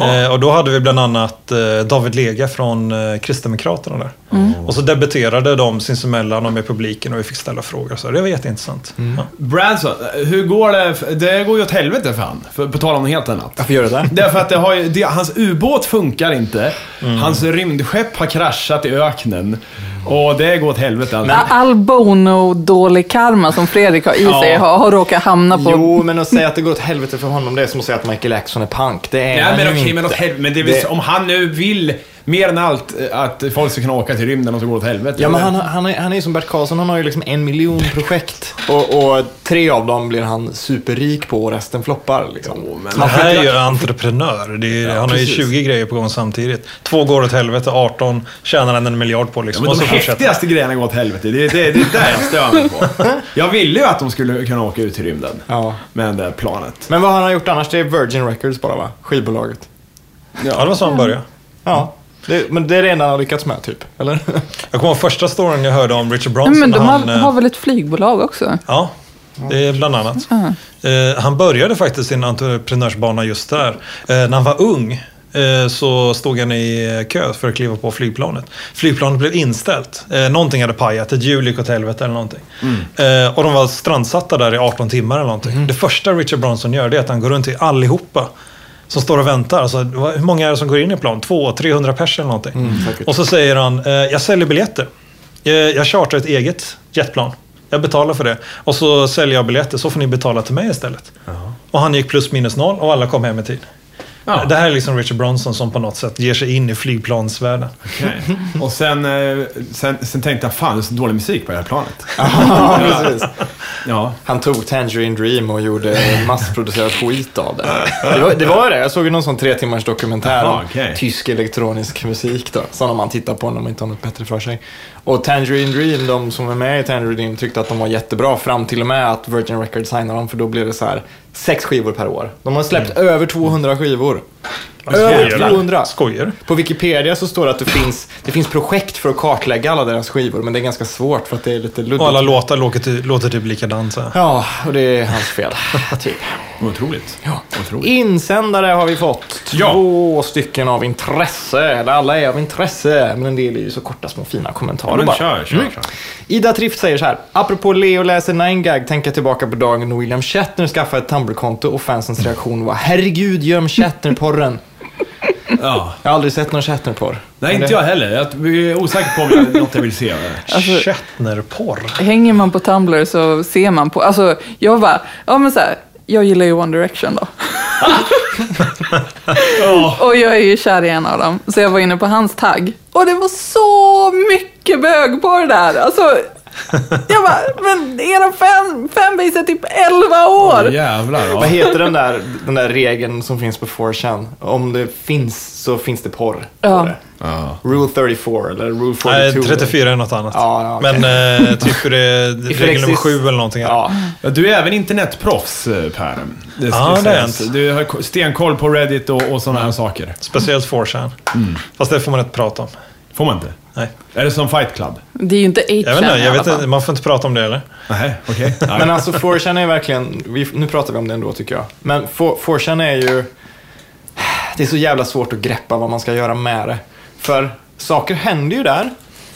Speaker 3: Eh, och då hade vi bland annat eh, David Lega från eh, Kristdemokraterna där. Och så debatterade de sinsemellan och med publiken och vi fick ställa frågor. Så det var jätteintressant. Ja.
Speaker 1: Branson, hur går det? Det går ju åt helvete för han. För, på tal om något helt annat.
Speaker 2: Varför gör du det?
Speaker 1: Därför att det har ju, det, hans ubåt funkar inte. Hans rymdskepp har kraschat i öknen. Och det går åt helvete. Alltså.
Speaker 4: All Bono-dålig karma som Fredrik har i
Speaker 1: Ja.
Speaker 4: sig har, har råkat hamna på...
Speaker 2: Jo, men att säga att det går åt helvete för honom, det är som att säga att Michael Jackson är punk. Det är
Speaker 1: Nej men okej,
Speaker 2: inte.
Speaker 1: men åt helvete. Men det väl,
Speaker 2: Det-
Speaker 1: om han nu vill mer än allt eh, att folk ska kunna åka till rymden och så går det åt helvete.
Speaker 2: Ja, men han, han, är, han är ju som Bert Karlsson, han har ju liksom en miljon projekt. Och, och tre av dem blir han superrik på och resten floppar. Liksom.
Speaker 1: Jo, men-
Speaker 3: Han är ju entreprenör. Det är, han har ju
Speaker 1: precis.
Speaker 3: 20 grejer på gång samtidigt. Två går åt helvete, 18 tjänar han en miljard på. Liksom.
Speaker 1: Ja, men
Speaker 3: så
Speaker 1: de häftigaste grejerna går åt helvete. Det är det, det, är där jag stör mig på. Jag ville ju att de skulle kunna åka ut till rymden.
Speaker 2: Ja.
Speaker 1: Med det där planet.
Speaker 2: Men vad har han gjort annars? Det är Virgin Records bara va? Skivbolaget.
Speaker 3: Ja, det var så han började.
Speaker 2: Ja. Det, men det är det enda han har lyckats med, typ. Eller?
Speaker 3: Jag kommer ihåg första storyn jag hörde om Richard Bronson.
Speaker 4: Nej, men de har,
Speaker 3: han, eh,
Speaker 4: har väl ett flygbolag också?
Speaker 3: Ja, det är bland annat. Eh, han började faktiskt sin entreprenörsbana just där. Eh, när han var ung eh, så stod han i kö för att kliva på flygplanet. Flygplanet blev inställt. Eh, någonting hade pajat, ett hjul gick åt helvete eller någonting. Eh, och de var strandsatta där i 18 timmar eller någonting. Det första Richard Bronson gör det är att han går runt till allihopa som står och väntar. Alltså, hur många är det som går in i plan? Två, 300 pers eller någonting.
Speaker 2: säkert.
Speaker 3: och så säger han, eh, jag säljer biljetter. Jag, jag chartrar ett eget jetplan. Jag betalar för det. Och så säljer jag biljetter, så får ni betala till mig istället. Och han gick plus minus noll och alla kom hem i tid.
Speaker 1: Ja.
Speaker 3: Det här är liksom Richard Bronson som på något sätt ger sig in i flygplansvärlden.
Speaker 1: Okej. Och sen, eh, sen, sen tänkte jag, fan det är så dålig musik på det här planet.
Speaker 2: ja, precis.
Speaker 1: Ja.
Speaker 2: Han tog Tangerine Dream och gjorde massproducerat skit av det. Det var, det var det. Jag såg ju någon sån tre timmars dokumentär om
Speaker 1: okej.
Speaker 2: tysk elektronisk musik då. Sådana man tittar på när man inte har något bättre för sig. Och Tangerine Dream, de som är med i Tangerine Dream tyckte att de var jättebra fram till och med att Virgin Records signade dem för då blev det så här sex skivor per år. De har släppt över 200 skivor. Över
Speaker 3: Skojar du?
Speaker 2: 200!
Speaker 3: Skojar?
Speaker 2: På Wikipedia så står det att det finns, det finns projekt för att kartlägga alla deras skivor, men det är ganska svårt för att det är lite luddigt.
Speaker 3: Och alla låtar låter, låter typ likadant. Så.
Speaker 2: Ja, och det är hans fel. typ.
Speaker 1: Otroligt.
Speaker 2: Ja.
Speaker 1: Otroligt.
Speaker 2: Insändare har vi fått.
Speaker 1: Ja.
Speaker 2: Två stycken av intresse. Eller alla är av intresse, men en del är ju så korta små fina kommentarer
Speaker 1: Ja, men
Speaker 2: bara.
Speaker 1: kör, kör,
Speaker 2: Mm.
Speaker 1: kör.
Speaker 2: Ida Trift säger så här. Apropå Leo läser 9gag tänker tillbaka på dagen William Shatner skaffade ett Tumblr-konto och fansens reaktion var Herregud, göm Shatner-porren.
Speaker 1: Ja.
Speaker 2: Jag har aldrig sett någon Shatner-porr.
Speaker 1: Nej, inte jag heller. Jag är osäker på om jag något jag vill se.
Speaker 4: Alltså-
Speaker 3: Shatnerporr.
Speaker 4: Hänger man på Tumblr så ser man på, alltså jag bara, ja men så här, jag gillar ju One Direction då. Och jag är ju kär i en av dem, så jag var inne på hans tagg. Och det var så mycket bög på det där. Alltså, jag bara, men era fan, fanbase är typ 11 år.
Speaker 1: Jävlar.
Speaker 2: Vad
Speaker 1: Ja.
Speaker 2: heter den där, den där regeln som finns på 4chan? Om det finns så finns det porr.
Speaker 4: Ja.
Speaker 2: det.
Speaker 1: Ja.
Speaker 2: Rule 34 eller Rule 42.
Speaker 3: Nej, 34 är något annat.
Speaker 2: Ja, ja, okej.
Speaker 3: Men eh, typ är det regel nummer
Speaker 2: exist-
Speaker 3: sju eller någonting.
Speaker 2: Ja,
Speaker 1: Ja, du är även internetproffs, eh, Per. Det
Speaker 3: Ja, det är jag.
Speaker 1: Du har ko- stenkoll på Reddit och, och sådana här saker.
Speaker 3: Speciellt 4chan. Fast det får man inte prata om.
Speaker 1: Får man inte?
Speaker 3: Nej.
Speaker 1: Är det som Fight Club?
Speaker 4: Det är ju inte 8
Speaker 3: Jag vet inte, jag vet inte, man får inte prata om det eller?
Speaker 1: Nej, okej. Okay.
Speaker 2: men alltså 4chan är verkligen, vi, nu pratar vi om det ändå tycker jag. Men 4chan är ju, det är så jävla svårt att greppa vad man ska göra med det. För saker händer ju där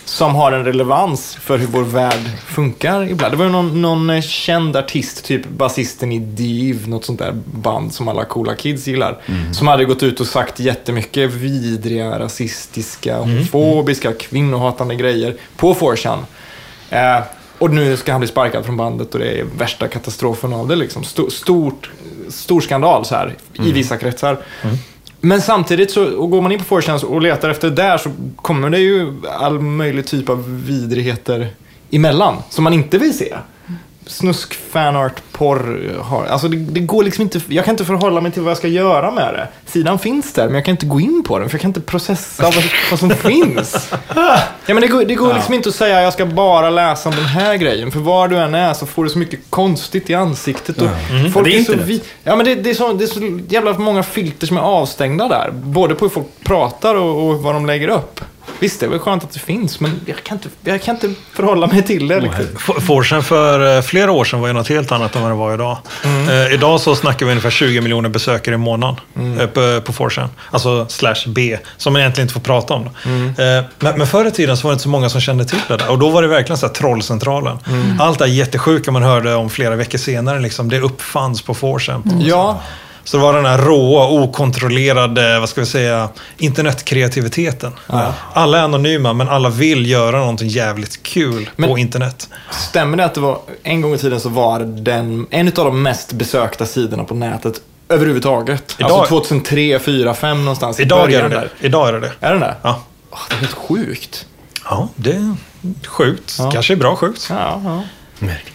Speaker 2: som har en relevans för hur vår värld funkar ibland. Det var ju någon, någon eh, känd artist, typ basisten i Div, något sånt där band som alla coola kids gillar. Som hade gått ut och sagt jättemycket vidriga, rasistiska, homofobiska, kvinnohatande grejer på 4chan. Eh, och nu ska han bli sparkad från bandet och det är värsta katastrofen av det. Liksom. Sto- stort, stor skandal så här, i vissa kretsar. Men samtidigt så och går man in på 4 och letar efter där så kommer det ju all möjlig typ av vidrigheter emellan som man inte vill se. Snusk, fanart, porr. Har, alltså det, det går liksom inte, jag kan inte förhålla mig till vad jag ska göra med det. Sidan finns där men jag kan inte gå in på den för jag kan inte processa vad, vad som finns. Ja, men det går, det går liksom inte att säga jag ska bara läsa om den här grejen. För var du än är så får du så mycket konstigt i ansiktet. Och folk
Speaker 1: Det är
Speaker 2: är så vi, ja, men det, det, är så, det är så jävla många filter som är avstängda där. Både på hur folk pratar och, och vad de lägger upp. Visst, det är väl skönt att det finns, men jag kan inte, jag kan inte förhålla mig till det. Liksom.
Speaker 3: F- 4chan för eh, flera år sedan var ju något helt annat än vad det var idag. Eh, idag så snackar vi ungefär 20 miljoner besökare i månaden eh, på, på 4chan. Alltså slash B, som man egentligen inte får prata om. då. Eh, men, men förr i tiden så var det inte så många som kände till det där. Och då var det verkligen så här trollcentralen. Allt det här jättesjuka man hörde om flera veckor senare, liksom, det uppfanns på 4chan.
Speaker 2: Ja,
Speaker 3: Så det var den här råa, okontrollerade, vad ska vi säga, internetkreativiteten. Alla är anonyma, men alla vill göra någonting jävligt kul
Speaker 2: Men-
Speaker 3: på internet.
Speaker 2: stämmer det att det var, en gång i tiden så var den, en av de mest besökta sidorna på nätet överhuvudtaget.
Speaker 3: Idag-
Speaker 2: alltså 2003, 4, 5 någonstans
Speaker 3: Idag är det
Speaker 2: där.
Speaker 3: Idag är det det.
Speaker 2: Är den det?
Speaker 3: Ja.
Speaker 2: Åh, det är helt sjukt.
Speaker 3: Ja, det är sjukt.
Speaker 2: Ja.
Speaker 3: Kanske är bra sjukt.
Speaker 2: Ja, ja.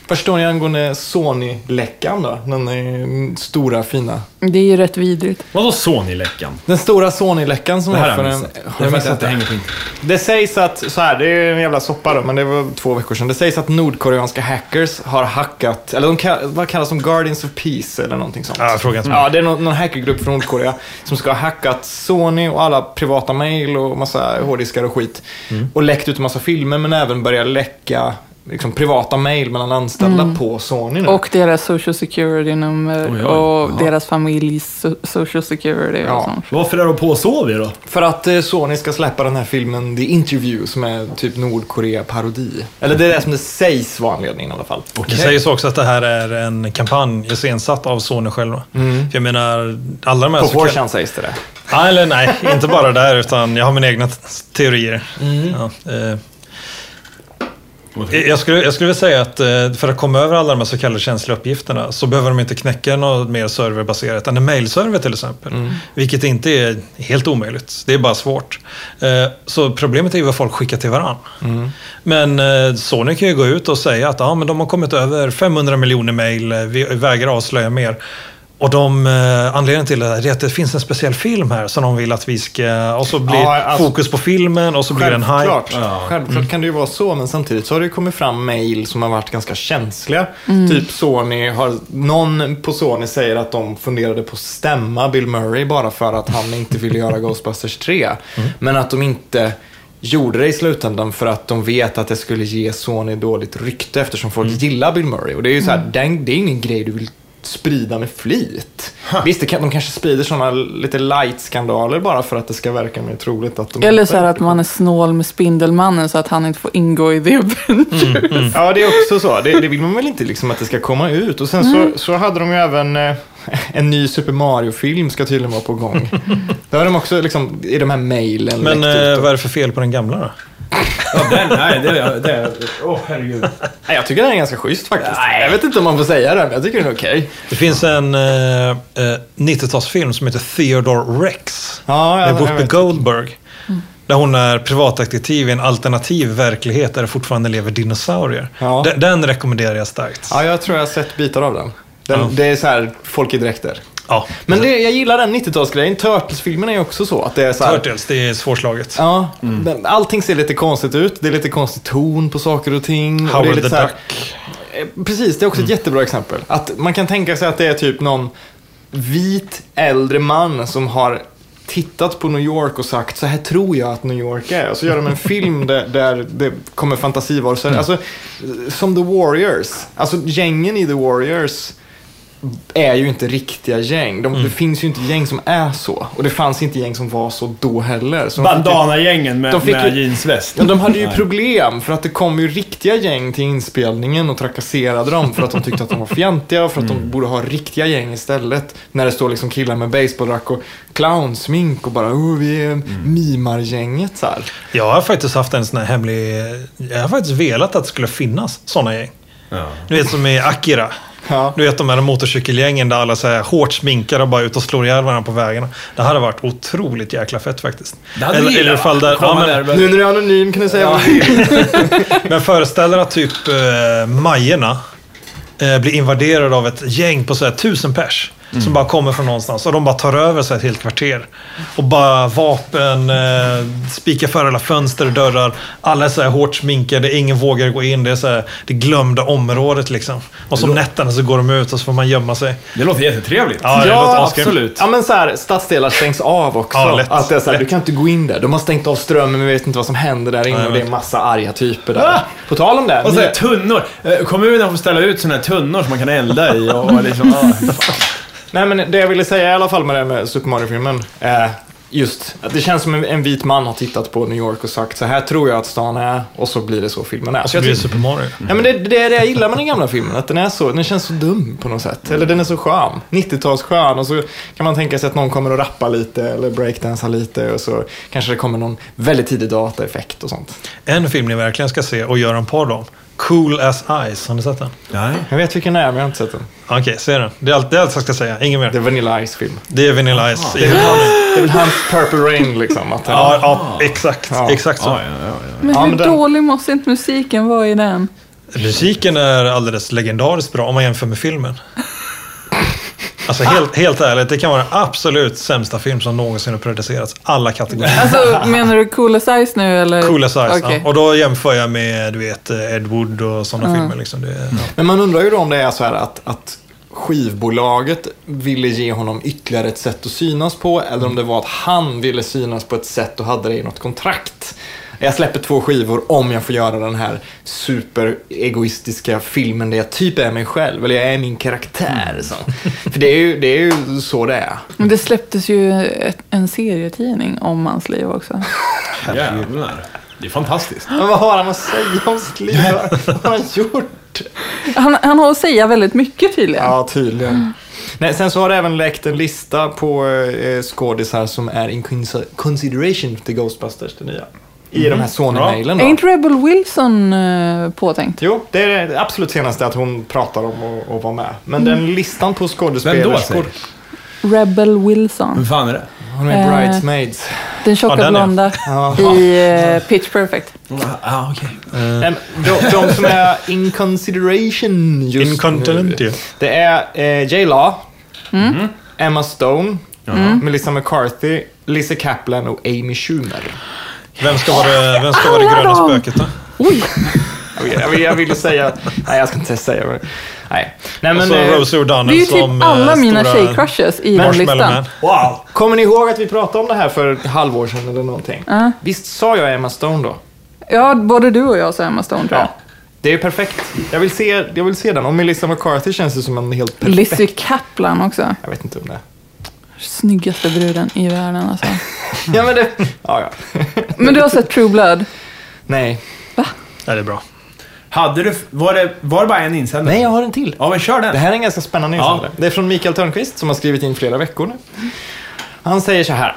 Speaker 2: Vad står ni angående Sony-läckan då? Den eh, stora fina.
Speaker 4: Det är ju rätt vidrigt.
Speaker 1: Vadå Sony-läckan?
Speaker 2: Den stora Sony-läckan som
Speaker 1: Det här
Speaker 2: var
Speaker 1: har
Speaker 2: för
Speaker 1: jag
Speaker 2: en...
Speaker 1: missat.
Speaker 2: Har
Speaker 1: att jag
Speaker 2: missat
Speaker 1: inte
Speaker 2: det?
Speaker 1: hänger på internet.
Speaker 2: Det sägs att, så här, det är en jävla soppa då, men det var två veckor sedan. Det sägs att nordkoreanska hackers har hackat, eller de kall, vad kallas de? Guardians of Peace eller någonting sånt.
Speaker 3: Ja, fråga inte mig.
Speaker 2: Ja, det är någon, någon hackergrupp från Nordkorea som ska ha hackat Sony och alla privata mail och massa hårddiskar och skit.
Speaker 3: Mm.
Speaker 2: Och läckt ut en massa filmer, men även börjat läcka liksom, privata mail mellan anställda på Sony nu.
Speaker 4: Och deras social security-nummer
Speaker 1: Oj, oj.
Speaker 4: och
Speaker 1: Ja.
Speaker 4: deras familjs so- social security och
Speaker 2: Ja.
Speaker 4: sånt.
Speaker 1: Varför är de på Sovi då?
Speaker 2: För att eh, Sony ska släppa den här filmen The Interview som är typ Nordkorea-parodi. Eller det är det som det sägs vara anledningen i alla fall.
Speaker 3: Det sägs också att det här är en kampanj iscensatt av Sony själva. För jag menar, alla de här...
Speaker 2: På
Speaker 3: så kall-
Speaker 2: 4chan sägs det det.
Speaker 3: Ja, eller nej, inte bara där, utan jag har mina egna teorier.
Speaker 2: Mm.
Speaker 3: Ja, eh, Jag skulle, jag skulle vilja säga att eh, för att komma över alla de här så kallade känsliga uppgifterna så behöver de inte knäcka något mer serverbaserat än en mailserver till exempel. Vilket inte är helt omöjligt. Det är bara svårt. Eh, Så problemet är ju vad folk skickar till varandra. Men eh, Sony kan ju gå ut och säga att ja, men de har kommit över 500 miljoner mail, vi vägrar avslöja mer. Och de, eh, anledningen till det är att det finns en speciell film här som de vill att vi ska... Och så blir
Speaker 2: Ja, alltså-
Speaker 3: fokus på filmen och så blir det en hype.
Speaker 2: Självklart, Självklart kan det ju vara så, men samtidigt så har det ju kommit fram mail som har varit ganska känsliga. Typ Sony har, någon på Sony säger att de funderade på att stämma Bill Murray bara för att han inte ville göra Ghostbusters 3. Men att de inte gjorde det i slutändan för att de vet att det skulle ge Sony dåligt rykte eftersom folk gillar Bill Murray. Och det är ju så här, den, det är ingen grej du vill sprida med flit. Visst, det kan, de kanske sprider sådana lite light-skandaler bara för att det ska verka mer troligt att de
Speaker 4: Eller så här att man är snål med Spindelmannen så att han inte får ingå i The Avengers.
Speaker 2: Ja, det är också så. Det, det vill man väl inte liksom att det ska komma ut. Och sen så, så hade de ju även eh, en ny Super Mario-film ska tydligen vara på gång. Det har de också liksom i de här mejlen
Speaker 3: Men eh, vad är det för fel på den gamla då?
Speaker 1: Ja, den, nej, det är... Det åh, herregud.
Speaker 2: Nej, jag tycker den är ganska schysst faktiskt. Jag vet inte om man får säga det, men jag tycker den är okej.
Speaker 3: Det finns en eh, eh, 90-talsfilm som heter Theodore Rex.
Speaker 2: Ja,
Speaker 3: med
Speaker 2: jag, jag
Speaker 3: Whoopi. Goldberg. Där hon är privatdetektiv i en alternativ verklighet där det fortfarande lever dinosaurier.
Speaker 2: Ja.
Speaker 3: Den, den rekommenderar jag starkt.
Speaker 2: Ja, jag tror jag har sett bitar av den. den
Speaker 3: Ja.
Speaker 2: Det är så här, folk i dräkter.
Speaker 3: Ja.
Speaker 2: Men det, jag gillar den 90-talsgrejen. Turtles-filmen är ju också så. Att det är så här,
Speaker 3: Turtles, det är svårslaget.
Speaker 2: Ja, men allting ser lite konstigt ut. Det är lite konstig ton på saker och ting. och det är
Speaker 3: Howard
Speaker 2: lite
Speaker 3: the
Speaker 2: så här-
Speaker 3: Duck.
Speaker 2: Eh, Precis, det är också ett jättebra exempel. Att man kan tänka sig att det är typ någon vit äldre man som har tittat på New York och sagt så här tror jag att New York är. Och så gör de en film där, där det kommer fantasivarelser. Alltså, som The Warriors. Alltså gängen i The Warriors är ju inte riktiga gäng. De, Det finns ju inte gäng som är så. Och det fanns inte gäng som var så då heller. Så
Speaker 1: Bandana-gängen med,
Speaker 2: De
Speaker 1: med
Speaker 2: ju-
Speaker 1: jeansväst.
Speaker 2: men de hade ju problem för att det kom ju riktiga gäng till inspelningen och trakasserade dem för att de tyckte att de var fjantiga och för att de borde ha riktiga gäng istället. När det står liksom killar med baseballrack och clownsmink och bara oh, vi är mimargänget så här.
Speaker 3: Jag har faktiskt haft en sån här hemlig... Jag har faktiskt velat att det skulle finnas såna gäng.
Speaker 1: Ja.
Speaker 3: Du vet som i Akira.
Speaker 2: Ja.
Speaker 3: Du vet de här motorcykelgängen där alla så här hårt sminkade och bara ut och slår ihjäl varandra på vägarna. Det hade varit otroligt jäkla fett faktiskt.
Speaker 1: Det hade
Speaker 3: eller,
Speaker 1: du gillat,
Speaker 3: fall där, ja, men,
Speaker 1: där,
Speaker 2: Nu när du är anonym kan du säga vad du vill.
Speaker 3: men föreställ dig att typ eh, Majerna eh, blir invaderade av ett gäng på så här tusen pers. Som bara kommer från någonstans och de bara tar över så ett helt kvarter. Och bara vapen, eh, spikar för alla fönster och dörrar. Alla är så här hårt sminkade, ingen vågar gå in. Det är så här, det glömda området liksom. Och så nätterna så går de ut och så får man gömma sig.
Speaker 1: Det låter jättetrevligt.
Speaker 3: Ja, det låter asgrymt.
Speaker 1: absolut.
Speaker 2: Ja men så här, stadsdelar stängs av också.
Speaker 3: Ja, lätt.
Speaker 2: att det är så här, du kan inte gå in där. De har stängt av strömmen men vi vet inte vad som händer där inne
Speaker 3: Nej,
Speaker 2: och det är
Speaker 3: men-
Speaker 2: massa arga typer där.
Speaker 1: Ah!
Speaker 2: På tal om det.
Speaker 1: Och så här, tunnor. Eh, Kommunen får ställa ut såna här tunnor som man kan elda i. Och, och liksom, ah,
Speaker 2: Nej, men det jag ville säga i alla fall med det med Super Mario-filmen är just att det känns som en, en vit man har tittat på New York och sagt så här tror jag att stan är och så blir det så filmen är.
Speaker 3: Och
Speaker 2: Så
Speaker 3: så blir det Super Mario.
Speaker 2: Ja, men det, det är det jag gillar med den gamla filmen, att den är så, den känns så dum på något sätt. Eller den är så skön. 90-talsskön och så kan man tänka sig att någon kommer att rappa lite eller breakdansa lite och så kanske det kommer någon väldigt tidig dataeffekt och sånt.
Speaker 3: En film ni verkligen ska se och göra en podd om. Cool as Ice. Har ni sett den?
Speaker 1: nej.
Speaker 2: Jag vet vilken det är, men jag har inte sett den.
Speaker 3: Okej, se den. Det är allt, det är allt jag ska säga. Inget mer.
Speaker 2: Det är Vanilla Ice-film.
Speaker 3: Det är Vanilla Ice.
Speaker 2: Det är väl han- det är väl hans Purple Rain liksom. Att han,
Speaker 3: Ja, ja, exakt.
Speaker 2: Ja.
Speaker 3: Exakt så.
Speaker 1: Ja, ja, ja, ja.
Speaker 4: Men
Speaker 2: Ja,
Speaker 4: hur
Speaker 2: men den-
Speaker 4: dålig måste inte musiken vara i den?
Speaker 3: Musiken är alldeles legendariskt bra om man jämför med filmen. Alltså helt, helt ärligt, det kan vara den absolut sämsta film som någonsin har producerats. Alla kategorier.
Speaker 4: Alltså, menar du Cool as Ice nu eller?
Speaker 3: Cool as Ice.
Speaker 4: Okej.
Speaker 3: Ja. Och då jämför jag med du vet, Ed Wood och sådana filmer. Liksom. Det, ja.
Speaker 2: Men man undrar ju då om det är så här att, att skivbolaget ville ge honom ytterligare ett sätt att synas på eller om det var att han ville synas på ett sätt och hade det i något kontrakt. Jag släpper två skivor om jag får göra den här superegoistiska filmen där jag typ är mig själv, eller jag är min karaktär. Så. För det är, ju, det är ju så det är.
Speaker 4: Men det släpptes ju ett, en serietidning om hans liv också.
Speaker 1: Jävlar. Det är fantastiskt.
Speaker 2: Men vad har han att säga om sitt liv? Vad har han gjort?
Speaker 4: Han, han har att säga väldigt mycket tydligen.
Speaker 2: Ja, tydligen. Nej, sen så har det även läckt en lista på eh, skådisar som är in cons- consideration till Ghostbusters, det nya. I de här Sony-mailen.
Speaker 4: Är inte Rebel Wilson eh, påtänkt?
Speaker 2: Jo, det är det absolut senaste att hon pratar om att, att vara med. Men
Speaker 4: Mm.
Speaker 2: den listan på
Speaker 1: Vem då
Speaker 2: skådespelerskor.
Speaker 4: Rebel Wilson.
Speaker 1: Vem fan är det?
Speaker 2: Hon är
Speaker 4: Eh,
Speaker 2: Bridesmaids.
Speaker 4: Den tjocka
Speaker 3: Ja, den,
Speaker 4: blonda
Speaker 2: Ja.
Speaker 4: i eh, Pitch Perfect.
Speaker 1: Ah, okej.
Speaker 2: Nej, men De, de som är in consideration just
Speaker 3: Incontinent,
Speaker 2: nu. Det är eh, J. Law,
Speaker 4: Mm.
Speaker 2: Emma Stone, Melissa McCarthy, Lizzie Kaplan och Amy Schumer.
Speaker 3: Vem ska vara, vem ska vara det
Speaker 4: Alla
Speaker 3: gröna
Speaker 4: dem!
Speaker 3: spöket då?
Speaker 4: Oj!
Speaker 2: Jag vill, jag vill, jag ville säga... Nej, jag ska inte säga det. Nej. Nej, men,
Speaker 3: Och så
Speaker 2: eh,
Speaker 3: Rosie O'Donnell
Speaker 4: Det är ju typ alla
Speaker 3: eh,
Speaker 4: mina
Speaker 3: stora
Speaker 4: tjejcrushes i den listan.
Speaker 2: Wow! Kommer ni ihåg att vi pratade om det här för ett halvår sedan eller någonting?
Speaker 4: Ja.
Speaker 2: Visst sa jag Emma Stone då?
Speaker 4: Ja, både du och jag sa Emma Stone tror jag.
Speaker 2: Det är perfekt. Jag vill se, jag vill se den. Och Melissa McCarthy känns det som en helt perfekt...
Speaker 4: Lizzie Kaplan också.
Speaker 2: Jag vet inte om det är.
Speaker 4: Snyggaste bruden i världen alltså.
Speaker 2: Ja, men det... Ja, ja.
Speaker 4: Men du har sett True Blood?
Speaker 2: Nej.
Speaker 3: Ja, det är bra.
Speaker 1: Hade du... Var det, var det bara en insändare?
Speaker 2: Nej, jag har en till.
Speaker 1: Ja, men kör den.
Speaker 2: Det här är en ganska spännande
Speaker 1: Ja.
Speaker 2: insändare. Det är från Mikael Törnqvist som har skrivit in flera veckor nu. Han säger så här.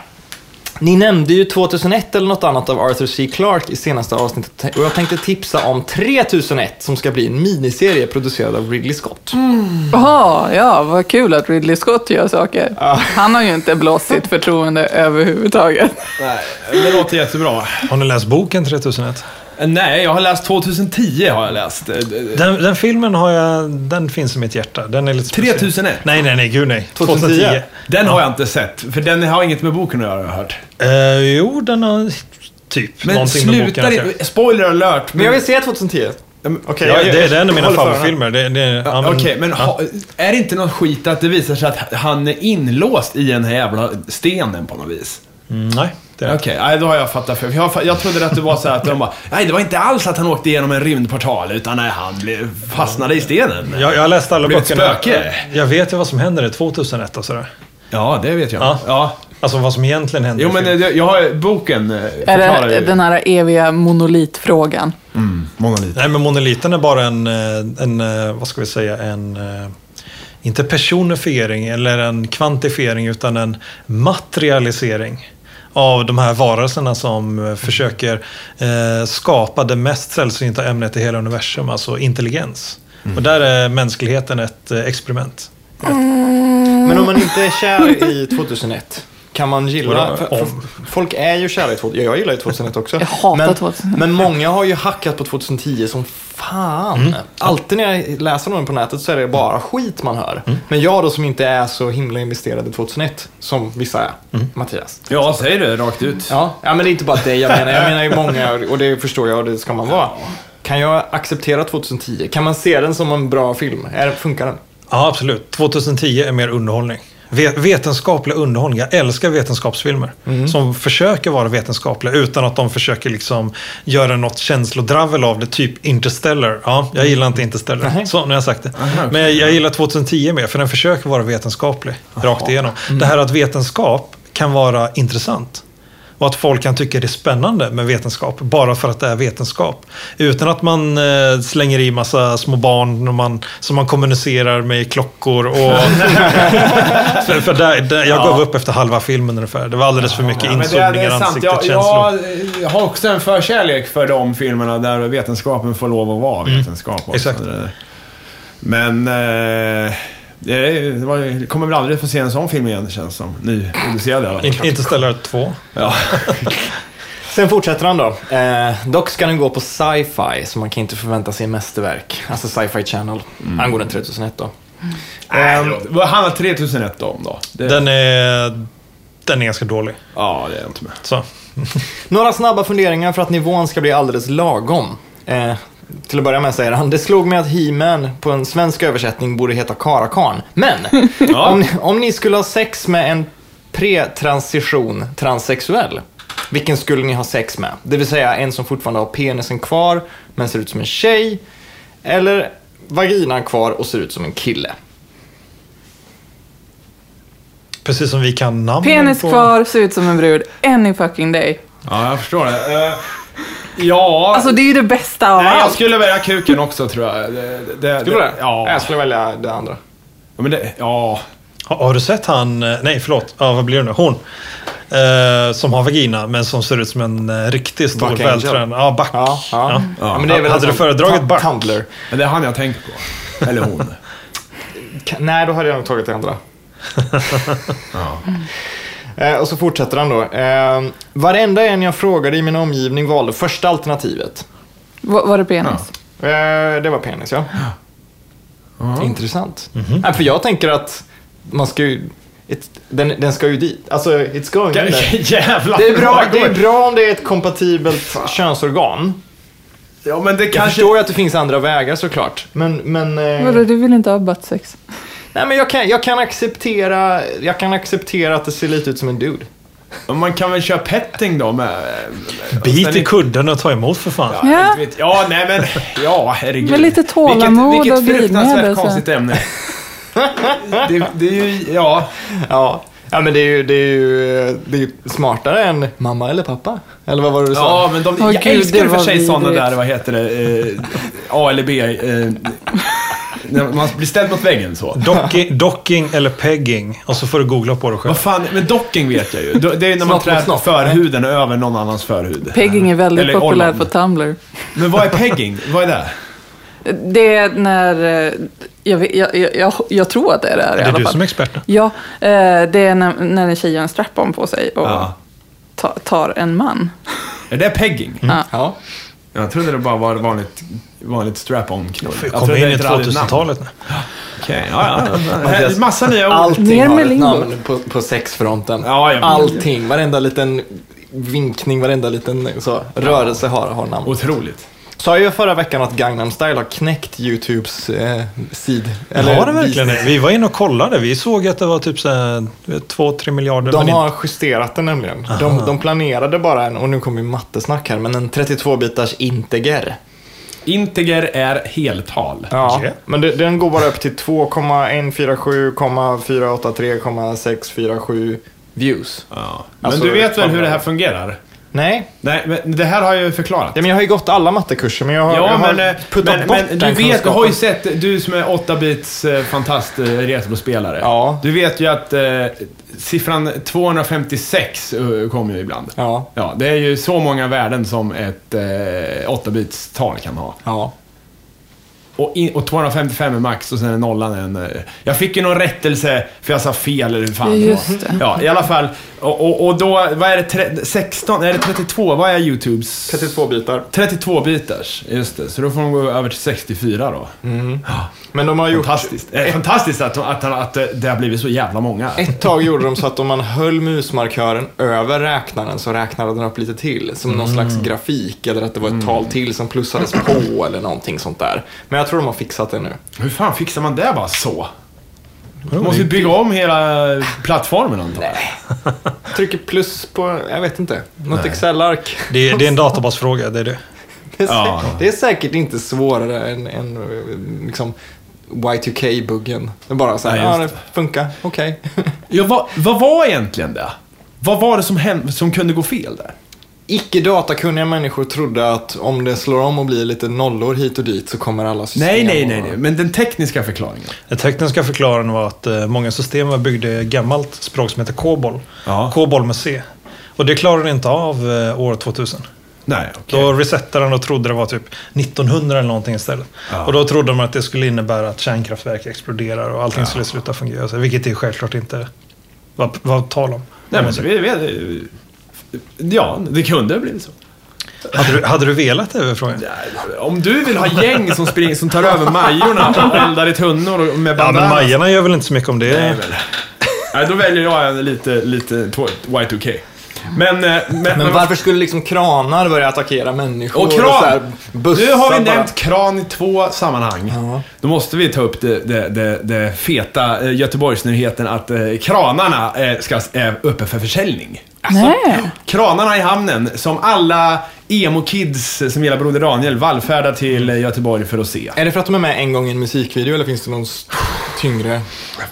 Speaker 2: Ni nämnde ju 2001 eller något annat av Arthur C. Clarke i senaste avsnittet och jag tänkte tipsa om 3001 som ska bli en miniserie producerad av Ridley Scott.
Speaker 4: Jaha, ja, vad kul att Ridley Scott gör saker. Han har ju inte blåst sitt förtroende överhuvudtaget.
Speaker 1: Nej, det låter jättebra.
Speaker 3: Har ni läst boken 3001?
Speaker 1: Nej, jag har läst 2010 har jag läst.
Speaker 3: Den, den filmen har jag, den finns i mitt hjärta. Den är lite speciell.
Speaker 1: 3001?
Speaker 3: Nej, nej, nej, gud nej.
Speaker 2: 2010.
Speaker 3: 2010.
Speaker 1: Den har jag inte sett, för den har inget med boken att göra har jag hört.
Speaker 3: Eh, jo, den har typ
Speaker 1: Men
Speaker 3: någonting med boken
Speaker 1: sluta
Speaker 3: att göra.
Speaker 1: inte... Spoiler alert!
Speaker 2: Men jag vill se 2010. Okej,
Speaker 3: Ja,
Speaker 2: jag-
Speaker 3: det, det är en av mina favoritfilmer. Det, det, ja,
Speaker 1: Ja,
Speaker 3: men-
Speaker 1: Okej, men ha, är det inte någon skit att det visar sig att han är inlåst i den här jävla stenen på något vis?
Speaker 3: Mm, nej.
Speaker 1: Okej, nej, då har jag fattat fel. Jag, jag trodde att det var så här att de bara, nej det var inte alls att han åkte igenom en rymdportal, utan nej, han blev, fastnade i stenen.
Speaker 3: Jag, jag har läst alla
Speaker 1: Blev
Speaker 3: böckerna.
Speaker 1: spöke.
Speaker 3: Jag vet ju vad som händer i 2001 och sådär.
Speaker 1: Ja, det vet jag.
Speaker 3: Ja.
Speaker 1: Ja.
Speaker 3: Alltså vad som egentligen händer
Speaker 1: Jo, men jag, jag har boken eh,
Speaker 4: Är det
Speaker 1: ju.
Speaker 4: den här eviga monolitfrågan?
Speaker 1: Monolit.
Speaker 3: Nej, men monoliten är bara en, eh, en eh, vad ska vi säga, en, inte personifiering eller en kvantifiering utan en materialisering av de här varelserna som eh, försöker eh, skapa det mest sällsynta ämnet i hela universum, alltså intelligens. Och där är mänskligheten ett eh, experiment.
Speaker 2: Men om man inte är kär i 2001, kan man gilla... För, för, folk är ju kära i 2001. Jag gillar ju 2001 också.
Speaker 4: Jag hatar
Speaker 2: men,
Speaker 4: 2001.
Speaker 2: Men många har ju hackat på 2010 som fan.
Speaker 3: Mm.
Speaker 2: Alltid när jag läser någon på nätet så är det bara skit man hör.
Speaker 3: Mm.
Speaker 2: Men jag då som inte är så himla investerad i 2001, som vissa är,
Speaker 3: Mm.
Speaker 2: Mattias.
Speaker 1: Ja, säg det rakt ut.
Speaker 2: Ja, ja, men det är inte bara det jag menar. Jag menar ju många, och det förstår jag och det ska man vara. Kan jag acceptera 2010? Kan man se den som en bra film? Är, funkar den?
Speaker 3: Ja, absolut. 2010 är mer underhållning. Ve- Vetenskaplig underhållning. Jag älskar vetenskapsfilmer. Som försöker vara vetenskapliga utan att de försöker liksom göra något känslodravel av det. Typ Interstellar. Ja, jag gillar inte Interstellar.
Speaker 2: Nej.
Speaker 3: Så, nu har jag sagt det. Men jag, jag gillar 2010 mer, för den försöker vara vetenskaplig. Rakt igenom. Det här att vetenskap kan vara intressant. Och att folk kan tycka det är spännande med vetenskap bara för att det är vetenskap. Utan att man eh, slänger i massa små barn man, som man kommunicerar med i klockor. Och, för för där, där, jag gav upp efter halva filmen ungefär. Det var alldeles för mycket
Speaker 1: Ja, sant.
Speaker 3: ansiktet,
Speaker 1: Jag, jag, jag har också en förkärlek för de filmerna där vetenskapen får lov att vara vetenskap. också.
Speaker 3: exakt.
Speaker 1: Men... Eh, det, är- det, var, det kommer väl aldrig få se en sån film igen, känns som. Nyproducerad i alla fall.
Speaker 3: In, Interstellar 2.
Speaker 1: Ja.
Speaker 2: Sen fortsätter han då. Eh, dock ska den gå på sci-fi, så man kan inte förvänta sig mästerverk. Alltså sci-fi channel.
Speaker 1: Mm.
Speaker 2: Angående 3001 då.
Speaker 1: Nej, det låter- Vad handlar 3001 om då? Det,
Speaker 3: Den är, den är ganska dålig.
Speaker 1: Ja, det är jag inte med.
Speaker 3: Så.
Speaker 2: Några snabba funderingar för att nivån ska bli alldeles lagom. Eh, till att börja med säger han, det slog mig att He-Man på en svensk översättning borde heta Karakan. Men, om, ni- om ni skulle ha sex med en pre-transition transsexuell, vilken skulle ni ha sex med? Det vill säga en som fortfarande har penisen kvar, men ser ut som en tjej. Eller vaginan kvar och ser ut som en kille.
Speaker 3: Precis som vi kan namnen
Speaker 4: Penis
Speaker 3: på...
Speaker 4: kvar, ser ut som en brud, any fucking day.
Speaker 1: Ja, jag förstår det. Ja...
Speaker 4: Alltså det är ju det bästa av
Speaker 1: nej, jag
Speaker 4: allt.
Speaker 1: skulle välja kuken också, tror jag. Det, det,
Speaker 2: Skulle du det?
Speaker 1: Ja.
Speaker 2: Jag skulle välja det andra.
Speaker 1: Ja, Men det, ja.
Speaker 3: Har, har du sett han, eh, nej förlåt, ja, vad blir det nu? Hon. Eh, som har vagina, men som ser ut som en eh, riktigt stor
Speaker 2: Buck Angel.
Speaker 3: vältränad. Ja, back.
Speaker 2: Ja, ja.
Speaker 3: Ja.
Speaker 2: ja. men det är väl
Speaker 3: Hade du föredragit Buck?
Speaker 2: Tumblr.
Speaker 1: Men det är han jag tänker på. Eller hon.
Speaker 2: Nej, då hade jag nog tagit det andra. Eh, och så fortsätter han då. Eh, varenda en jag frågade i min omgivning valde första alternativet.
Speaker 4: Var, var det penis?
Speaker 2: Eh, det var penis, ja. Intressant.
Speaker 3: Mhm.
Speaker 2: Nej, för jag tänker att man ska ju... Den, den ska ju dit. Alltså, it's going in.
Speaker 1: Jävlar.
Speaker 2: Det är, bra, det är bra om det är ett kompatibelt könsorgan.
Speaker 1: Ja, men det
Speaker 2: Jag
Speaker 1: kanske...
Speaker 2: förstår ju att det finns andra vägar såklart. Men, men, eh,
Speaker 4: Vadå, du vill inte ha buttsex?
Speaker 2: Nej, men jag, kan, jag, kan acceptera, jag kan acceptera att det ser lite ut som en dude.
Speaker 1: Man kan väl köra petting då med... med
Speaker 3: Bit i kudden och ta emot för fan.
Speaker 1: Ja,
Speaker 4: Ja.
Speaker 1: vet- ja, nej men... Ja, herregud.
Speaker 4: Med lite tålamod
Speaker 1: vilket,
Speaker 4: och
Speaker 1: vilket fruktansvärt
Speaker 4: så.
Speaker 1: konstigt ämne. det, det är ju... Ja.
Speaker 2: Ja, ja men det är ju, det är ju, det är ju smartare än mamma eller pappa. Eller vad var det du sa?
Speaker 1: Ja, men de,
Speaker 4: Åh,
Speaker 1: jag
Speaker 4: gud,
Speaker 1: älskar för sig sådana där, vad heter det, eh, A eller B. Eh, man blir ställd mot väggen så.
Speaker 3: Docking, docking eller pegging. Och så får du googla på det själv.
Speaker 1: Vad fan, men docking vet jag ju. Det är när man trär förhuden över någon annans förhud.
Speaker 4: Pegging är väldigt
Speaker 1: Eller
Speaker 4: populärt på Tumblr.
Speaker 1: Men vad är pegging? Vad är det?
Speaker 4: Det är när... eh, Jag, vet- jag, jag, jag, jag tror att det är det här i
Speaker 3: Det är
Speaker 4: alla
Speaker 3: du
Speaker 4: fall.
Speaker 3: som är expert nu.
Speaker 4: Ja, eh, det är när, när en tjej har en strap-on på sig och
Speaker 1: Ja.
Speaker 4: ta, tar en man.
Speaker 1: Är det pegging?
Speaker 4: Ja.
Speaker 2: Ja.
Speaker 1: Jag trodde det bara var vanligt, vanligt strap-on-knull. Jag
Speaker 3: Kom
Speaker 1: trodde
Speaker 3: in i
Speaker 1: inte det hade ett namn.
Speaker 3: 2000-talet nu.
Speaker 1: Okej, ja, ja. Här, Massa nya ord.
Speaker 2: Allting
Speaker 4: Mer
Speaker 2: har
Speaker 4: med
Speaker 2: ett namn på, på sexfronten.
Speaker 1: Ja.
Speaker 2: Allting, varenda liten vinkning, varenda liten så, rörelse har, har namn.
Speaker 1: Otroligt.
Speaker 2: Sa jag ju förra veckan att Gangnam Style har knäckt YouTubes eh, sid.
Speaker 3: Eller, har det verkligen det? Vi var inne och kollade. Vi såg att det var typ 2-3 miljarder.
Speaker 2: De har justerat den nämligen. De, de planerade bara en, och nu kommer ju mattesnack här, men en 32-bitars integer.
Speaker 1: Integer är heltal.
Speaker 2: Ja,
Speaker 3: Okej.
Speaker 2: men det, den går bara upp till 2,147,483,647 views.
Speaker 1: Ja. Men
Speaker 2: Alltså,
Speaker 1: du vet väl hur det här fungerar?
Speaker 2: Nej,
Speaker 1: Nej, men det här har jag ju förklarat.
Speaker 2: ja, men jag har ju gått alla mattekurser, men jag har, jag
Speaker 1: Ja,
Speaker 2: har
Speaker 1: men, eh,
Speaker 2: puttat
Speaker 1: men,
Speaker 2: bort
Speaker 1: men
Speaker 2: den
Speaker 1: du vet, du har ju
Speaker 2: kunskapen.
Speaker 1: sett, du som är 8-bits eh, fantast eh, retrospelare.
Speaker 2: Ja.
Speaker 1: Du vet ju att eh, siffran 256 uh, kommer ju ibland.
Speaker 2: Ja,
Speaker 1: Ja, det är ju så många värden som ett eh, 8-bits tal kan ha.
Speaker 2: ja.
Speaker 1: Och, in, och 255 är max och sen är nollan en... eh, Jag fick ju någon rättelse för jag sa fel eller hur fan
Speaker 4: just det.
Speaker 1: Ja, i alla fall. Och, och, och då, vad är det? Tre, 16? Är det 32? Vad är YouTubes?
Speaker 2: 32 bitar.
Speaker 1: 32 bitars, just det. Så då får de gå över till 64 då.
Speaker 2: Men de har gjort...
Speaker 1: Fantastiskt. Eh, fantastiskt att, att, att, att det har blivit så jävla många.
Speaker 2: Ett tag gjorde de så att om man höll musmarkören över räknaren så räknade den upp lite till. Som någon slags grafik eller att det var ett tal till som plussades på eller någonting sånt där. Men jag tror de har fixat det nu.
Speaker 1: Hur fan fixar man det bara så? Man måste ju bygga om hela plattformen antar jag.
Speaker 2: Trycker plus på, jag vet inte, något Excel-ark.
Speaker 3: Det, det är en databasfråga, det är det.
Speaker 2: Det är,
Speaker 1: Ja.
Speaker 2: säkert, det är säkert inte svårare än, än eh, liksom Y2K-buggen. Det bara så här,
Speaker 1: Nej,
Speaker 2: ja
Speaker 1: just
Speaker 2: det funkar, okej.
Speaker 1: Ja, vad, vad var egentligen det? Vad var det som, hände, som kunde gå fel där?
Speaker 2: Icke datakunniga människor trodde att om det slår om och blir lite nollor hit och dit så kommer alla system
Speaker 1: Nej, nej, nej, nej. Men den tekniska förklaringen.
Speaker 3: Den tekniska förklaringen var att eh, många system var byggda i gammalt språk som heter COBOL.
Speaker 1: Ja.
Speaker 3: COBOL med C. Och det klarade inte av eh, år 2000.
Speaker 1: Nej, okej.
Speaker 3: Då resettade den och trodde det var typ 1900 eller någonting istället.
Speaker 1: Ja.
Speaker 3: Och då trodde de att det skulle innebära att kärnkraftverk exploderar och allting
Speaker 1: Ja.
Speaker 3: skulle sluta fungera. Vilket det självklart inte var, var tal om.
Speaker 1: Nej, men så vi, vi, ja, det kunde ha blivit så.
Speaker 3: Hade, du, hade du velat det? Frågan?
Speaker 1: Om du vill ha gäng som, springer, som tar över Majorna och eldar i tunnor med
Speaker 3: Ja, men. Majarna gör väl inte så mycket om det.
Speaker 1: Nej, men, nej, då väljer jag en lite, lite tw- Y2K. Men, eh, men,
Speaker 2: Men varför skulle liksom kranar börja attackera människor?
Speaker 1: Och kran!
Speaker 2: så här
Speaker 1: Nu har vi
Speaker 2: bara-
Speaker 1: nämnt kran i två sammanhang.
Speaker 2: Ja.
Speaker 1: Då måste vi ta upp det, det, det, det feta eh, Göteborgsnyheten att eh, kranarna eh, ska, är uppe för försäljning.
Speaker 4: Nej.
Speaker 1: Kranarna i hamnen, som alla emo-kids som gillar Broder Daniel vallfärdar till eh, Göteborg för att se.
Speaker 2: Är det för att de är med en gång i en musikvideo eller finns det någon tyngre?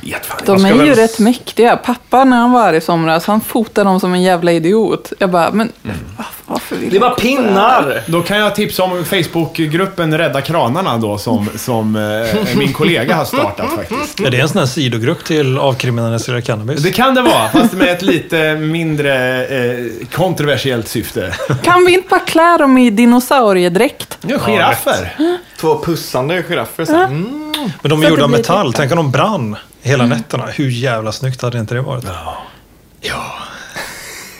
Speaker 1: Jag vet fan
Speaker 4: De är
Speaker 3: ska
Speaker 4: ju
Speaker 3: väl-
Speaker 4: rätt mäktiga. Pappa när han var här i somras, han fotade dem som en jävla idiot. Jag bara, men vad, Varför vill
Speaker 2: Det
Speaker 4: här?
Speaker 2: pinnar!
Speaker 1: Då kan jag tipsa om Facebookgruppen Rädda Kranarna då, som, som eh, min kollega har startat faktiskt.
Speaker 3: Är det en sån här sidogrupp till avkriminaliserad cannabis?
Speaker 1: Det kan det vara, fast med ett lite mindre eh, kontroversiellt syfte.
Speaker 4: Kan vi inte bara klä dem i dinosauriedräkt?
Speaker 1: Ja, giraffer.
Speaker 2: Två pussande giraffer. så. Mm.
Speaker 3: Men de
Speaker 4: Så
Speaker 3: är
Speaker 4: att
Speaker 3: gjorda av metall.
Speaker 4: typ-
Speaker 3: Tänk om de brann hela nätterna. Hur jävla snyggt hade inte det varit?
Speaker 1: Ja,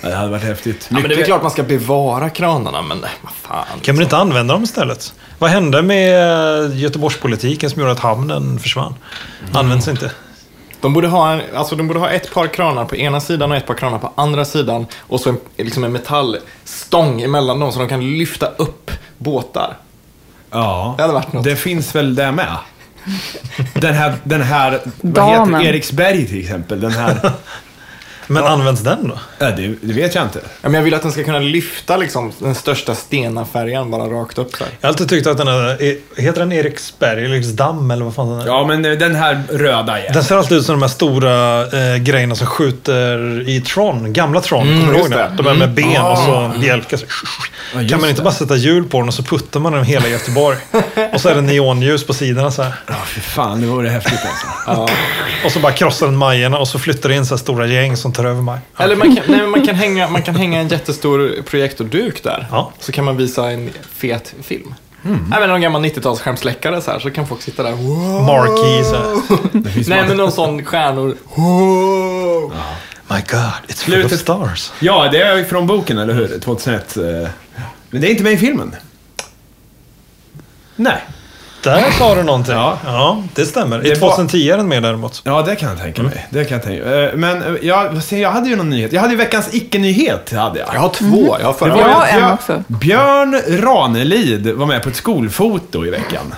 Speaker 1: det hade varit häftigt.
Speaker 2: Ja, men det är väl klart man ska bevara kranarna, men vad fan.
Speaker 3: Kan man inte använda dem istället? Vad hände med Göteborgspolitiken som gjorde att hamnen försvann? Används inte.
Speaker 2: De borde, ha en, alltså de borde ha ett par kranar på ena sidan och ett par kranar på andra sidan. Och så en, liksom en metallstång emellan dem så de kan lyfta upp båtar.
Speaker 1: Ja,
Speaker 2: Det hade varit något.
Speaker 1: det finns väl det med. Den här, den här vad
Speaker 4: Damen.
Speaker 1: heter Eriksberg till exempel. Den här,
Speaker 3: Men används den då?
Speaker 1: ja, det, det vet jag inte.
Speaker 2: Ja, men jag vill att den ska kunna lyfta liksom, den största stenafärjan bara rakt upp så här.
Speaker 3: Jag har alltid tyckt att den är, heter den Eriksberg, Eriksdamm eller vad fan den är?
Speaker 1: Ja, men den här röda igen.
Speaker 3: Den ser alltid ut som de här stora eh, grejerna som skjuter i Tron, gamla Tron.
Speaker 2: Mm,
Speaker 3: kommer du ihåg det? De är med ben och så
Speaker 1: Ah.
Speaker 3: bjälkar. Så,
Speaker 1: Ja,
Speaker 3: kan man inte
Speaker 1: det.
Speaker 3: bara sätta hjul på den och så puttar man den hela Göteborg? och så är det neonljus på sidorna så här.
Speaker 1: Ja, fy fan, det vore häftigt alltså.
Speaker 2: Ja.
Speaker 3: Och så bara krossar den Majerna och så flyttar det in så här stora gäng som tar över Maj.
Speaker 2: Eller man kan, nej, man, kan hänga, man kan hänga en jättestor projektorduk där.
Speaker 3: Ja.
Speaker 2: Så kan man visa en fet film. Även någon gammal 90-tals skärmsläckare så här, så kan folk sitta där. Wow.
Speaker 3: Marquee så
Speaker 2: Nej, men någon sån stjärnor. Wow.
Speaker 3: My God, it's full
Speaker 1: Slutet-
Speaker 3: of stars.
Speaker 1: Ja, det är från boken, eller hur? 2001. eh. Men det är inte med i filmen. Nej.
Speaker 3: Där sa du någonting.
Speaker 1: Ja.
Speaker 3: Ja, det stämmer.
Speaker 1: Det
Speaker 3: I
Speaker 1: var-
Speaker 3: 2010 är den med däremot.
Speaker 1: Ja, det kan jag tänka mig. Det kan jag tänka mig. Eh, Men eh, jag, jag, hade ju någon nyhet. Jag hade ju veckans icke-nyhet. Hade jag.
Speaker 2: Jag har två. Jag har förra
Speaker 1: Det var
Speaker 4: Jag en också.
Speaker 1: Björn Ranelid var med på ett skolfoto i veckan.